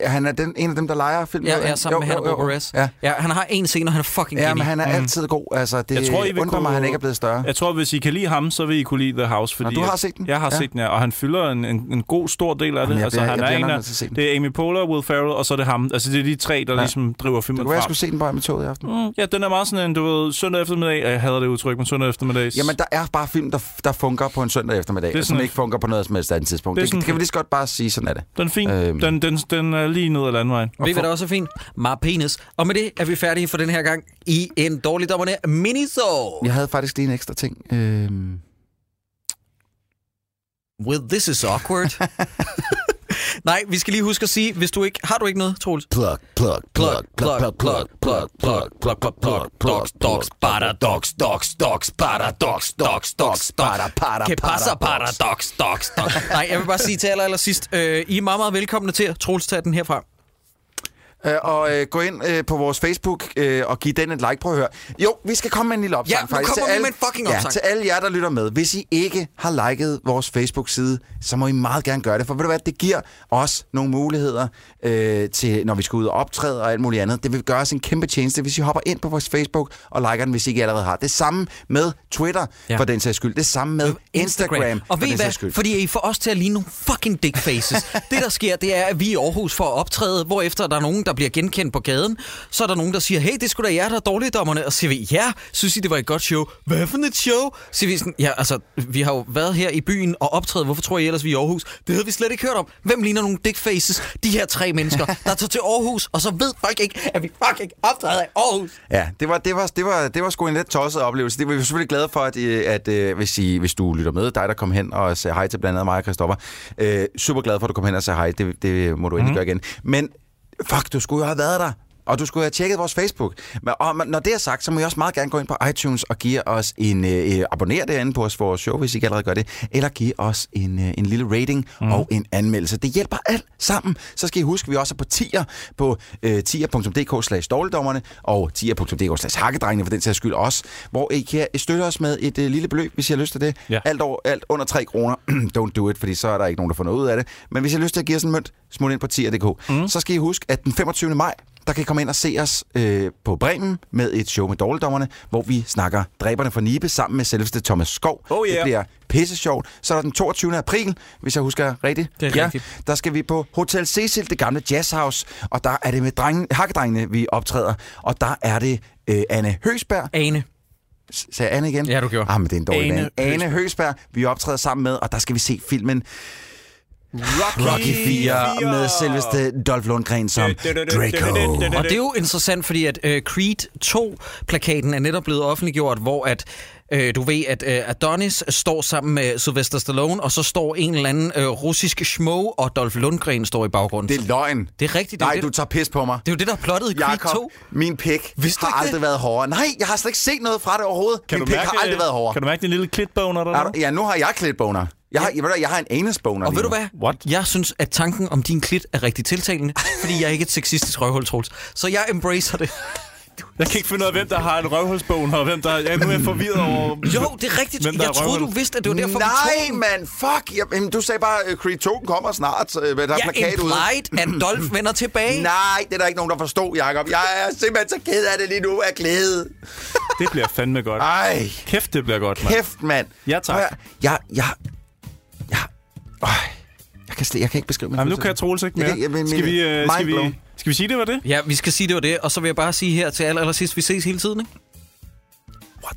han er den, en af dem, der leger filmen. Ja, ja sammen med Hannibal Buress. Ja. ja, han har en scene, og han er fucking Ja, men han er altid god. Altså, det Jeg tror, I undrer mig, kunne- at han ikke er blevet større. Jeg tror, hvis I kan lide ham, så vil I kunne lide The House. Fordi du har set den? Jeg har Ja. set den, ja. Og han fylder en, en, en god stor del af det. Jamen, jeg altså, bliver- han jeg er en af, det er Amy Poehler, Will Ferrell, og så er det ham. Altså, det er de tre, der Ja. ligesom driver Det filmen kunne være, jeg frem. skulle se den bare med toget i aften. Mm, ja, den er meget sådan en, du ved, søndag eftermiddag. Jeg hader det udtryk, men søndag eftermiddag. Jamen, der er bare film, der, der fungerer på en søndag eftermiddag, Det som ikke fungerer på noget som helst andet tidspunkt. Det Det, det, kan vi lige så godt bare sige, sådan er det. Den er fin. Den, den, den er lige ned ad landvejen. Ved I, hvad der også er fint? Mar penis. Og med det er vi færdige for den her gang i en dårlig dommerne miniso. Jeg havde faktisk lige en ekstra ting. Øhm, Well, this is awkward. Nej, vi skal lige huske at sige, hvis du ikke... Har du ikke noget, Troels? plug, plug, Plug, plug, plug, plug, plug, plug, plug, plug, plug, dogs, dogs, para, dogs, dogs, dogs, para, dogs, dogs, para, para, Que pasa, para, dogs, dogs, dogs. Nej, jeg vil bare sige til aller, aller sidst, øh, I er meget, meget velkomne til at Troels tage den herfra. Øh, og øh, gå ind øh, på vores Facebook øh, og giv den et like. Prøv at høre. Jo, vi skal komme med en lille opsang. Ja, nu faktisk, kommer til vi alle, med en fucking Ja, opsang. til alle jer, der lytter med. Hvis I ikke har liket vores Facebook-side, så må I meget gerne gøre det. For ved du hvad, det giver os nogle muligheder øh, til, når vi skal ud og optræde og alt muligt andet. Det vil gøre os en kæmpe tjeneste, hvis I hopper ind på vores Facebook og liker den, hvis I ikke allerede har. Det samme med Twitter, Ja. ja. for den sags skyld. Det samme med Instagram, Og for ved I hvad? skyld. Fordi I får os til at ligne nogle fucking dick faces. det, der sker, det er, at vi er i Aarhus for at optræde, hvor efter der er nogen, der bliver genkendt på gaden. Så er der nogen, der siger, hey, det skulle da jer, der er dårligdommerne. Og så siger vi, ja, synes I, det var et godt show? Hvad for et show? Så siger vi sådan, ja, altså, vi har jo været her i byen og optrædet. Hvorfor tror I ellers, vi er i Aarhus? Det havde vi slet ikke hørt om. Hvem ligner nogle dick faces? De her tre mennesker, der tager til Aarhus, og så ved folk ikke, at vi fucking optræder i Aarhus. Ja, det var, det, var, det, var, det var sgu en lidt tosset oplevelse. Det var vi selvfølgelig glade for, at, øh, at øh, hvis, I, hvis du lytter med, dig der kom hen og sagde hej til blandt andet mig og Christoffer. Øh, super glad for, at du kom hen og sagde hej. Det, det må du endelig Mhm. gøre igen. Men fuck, du skulle jo have været der. Og du skulle have tjekket vores Facebook. Og når det er sagt, så må I også meget gerne gå ind på iTunes og give os en... Øh, abonnere derinde på os, vores show, hvis I ikke allerede gør det. Eller give os en, øh, en lille rating mm. og en anmeldelse. Det hjælper alt sammen. Så skal I huske, at vi også er på tier på øh, tier.dk slash dårligdommerne og tier.dk slash hakkedrengene for den sags skyld også, hvor I kan støtte os med et øh, lille beløb, hvis I har lyst til det. Ja. Alt, over, alt under 3 kroner. Don't do it, fordi så er der ikke nogen, der får noget ud af det. Men hvis I har lyst til at give os en mønt, smut ind på tier.dk. Mm. Så skal I huske, at den 25. maj, der kan I komme ind og se os øh, på Bremen med et show med dårligdommerne, hvor vi snakker Dræberne for Nibe sammen med selveste Thomas Skov. Oh, yeah. Det bliver pisse sjovt. Så er der den 22. april, hvis jeg husker rigtigt. Det er rigtigt. Der skal vi på Hotel Cecil, det gamle jazzhouse, og der er det med drenge, hakkedrengene, vi optræder. Og der er det øh, Anne Høsberg, Ane. Sagde Anne igen? Ja, du gjorde. Ah, men det er en dårlig Ane Ane, Ane Høsberg, vi optræder sammen med, og der skal vi se filmen Rocky, Rocky 4 med selveste Dolph Lundgren som Draco. Og det er jo interessant, fordi at uh, Creed 2-plakaten er netop blevet offentliggjort, hvor at øh, du ved, at øh, Adonis står sammen med Sylvester Stallone, og så står en eller anden øh, russisk schmo, og Dolph Lundgren står i baggrunden. Det er løgn. det er rigtigt. Det er, Nej, du det, tager pis på mig. det er jo det, der er plottet i Creed Jakob, 2. min pik Vidste du har aldrig det? været hårdere. Nej, jeg har slet ikke set noget fra det overhovedet. Kan min du pik mærke, har aldrig været hårdere. Kan du mærke din lille klitboner der? Er du- Ja, nu har jeg klædt boner. Jeg har, jeg, ved du, jeg har en anusboner Og lige ved du hvad? What? Jeg synes, at tanken om din klit er rigtig tiltalende, fordi jeg er ikke et sexistisk røvhul, Troels. Så jeg embracer det. Jeg kan ikke finde ud af, hvem der har en røvhulsbone, og hvem der... Ja, nu er jeg forvirret over... Jo, det er rigtigt. Hvem der Jeg troede, du vidste, at det var derfor, vi Nej, mand, fuck. Jeg, jamen, du sagde bare, at Creed 2 kommer snart. øh, Der er Jeg plakat ude. implied, at Dolph vender tilbage. Nej, det er der ikke nogen, der forstod, Jacob. Jeg er simpelthen så ked af det lige nu af glæde. Det bliver fandme godt. Ej, Kæft, det bliver godt, mand. kæft, mand. Ja, tak. At- Jeg, jeg, jeg, øj, jeg, kan, slet, jeg kan ikke beskrive min Jamen, nu kan jeg Troels ikke Jeg mere. kan- jeg- men- skal, vi, øh, skal, vi. Skal vi sige, det var det? Ja, vi skal sige, det var det. Og så vil jeg bare sige her til aller, allersidst, vi ses hele tiden, ikke? What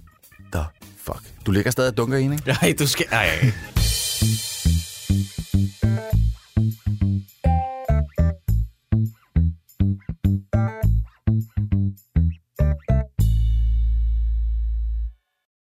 the fuck? Du ligger stadig og dunker i, ikke? Nej, du skal... Ej.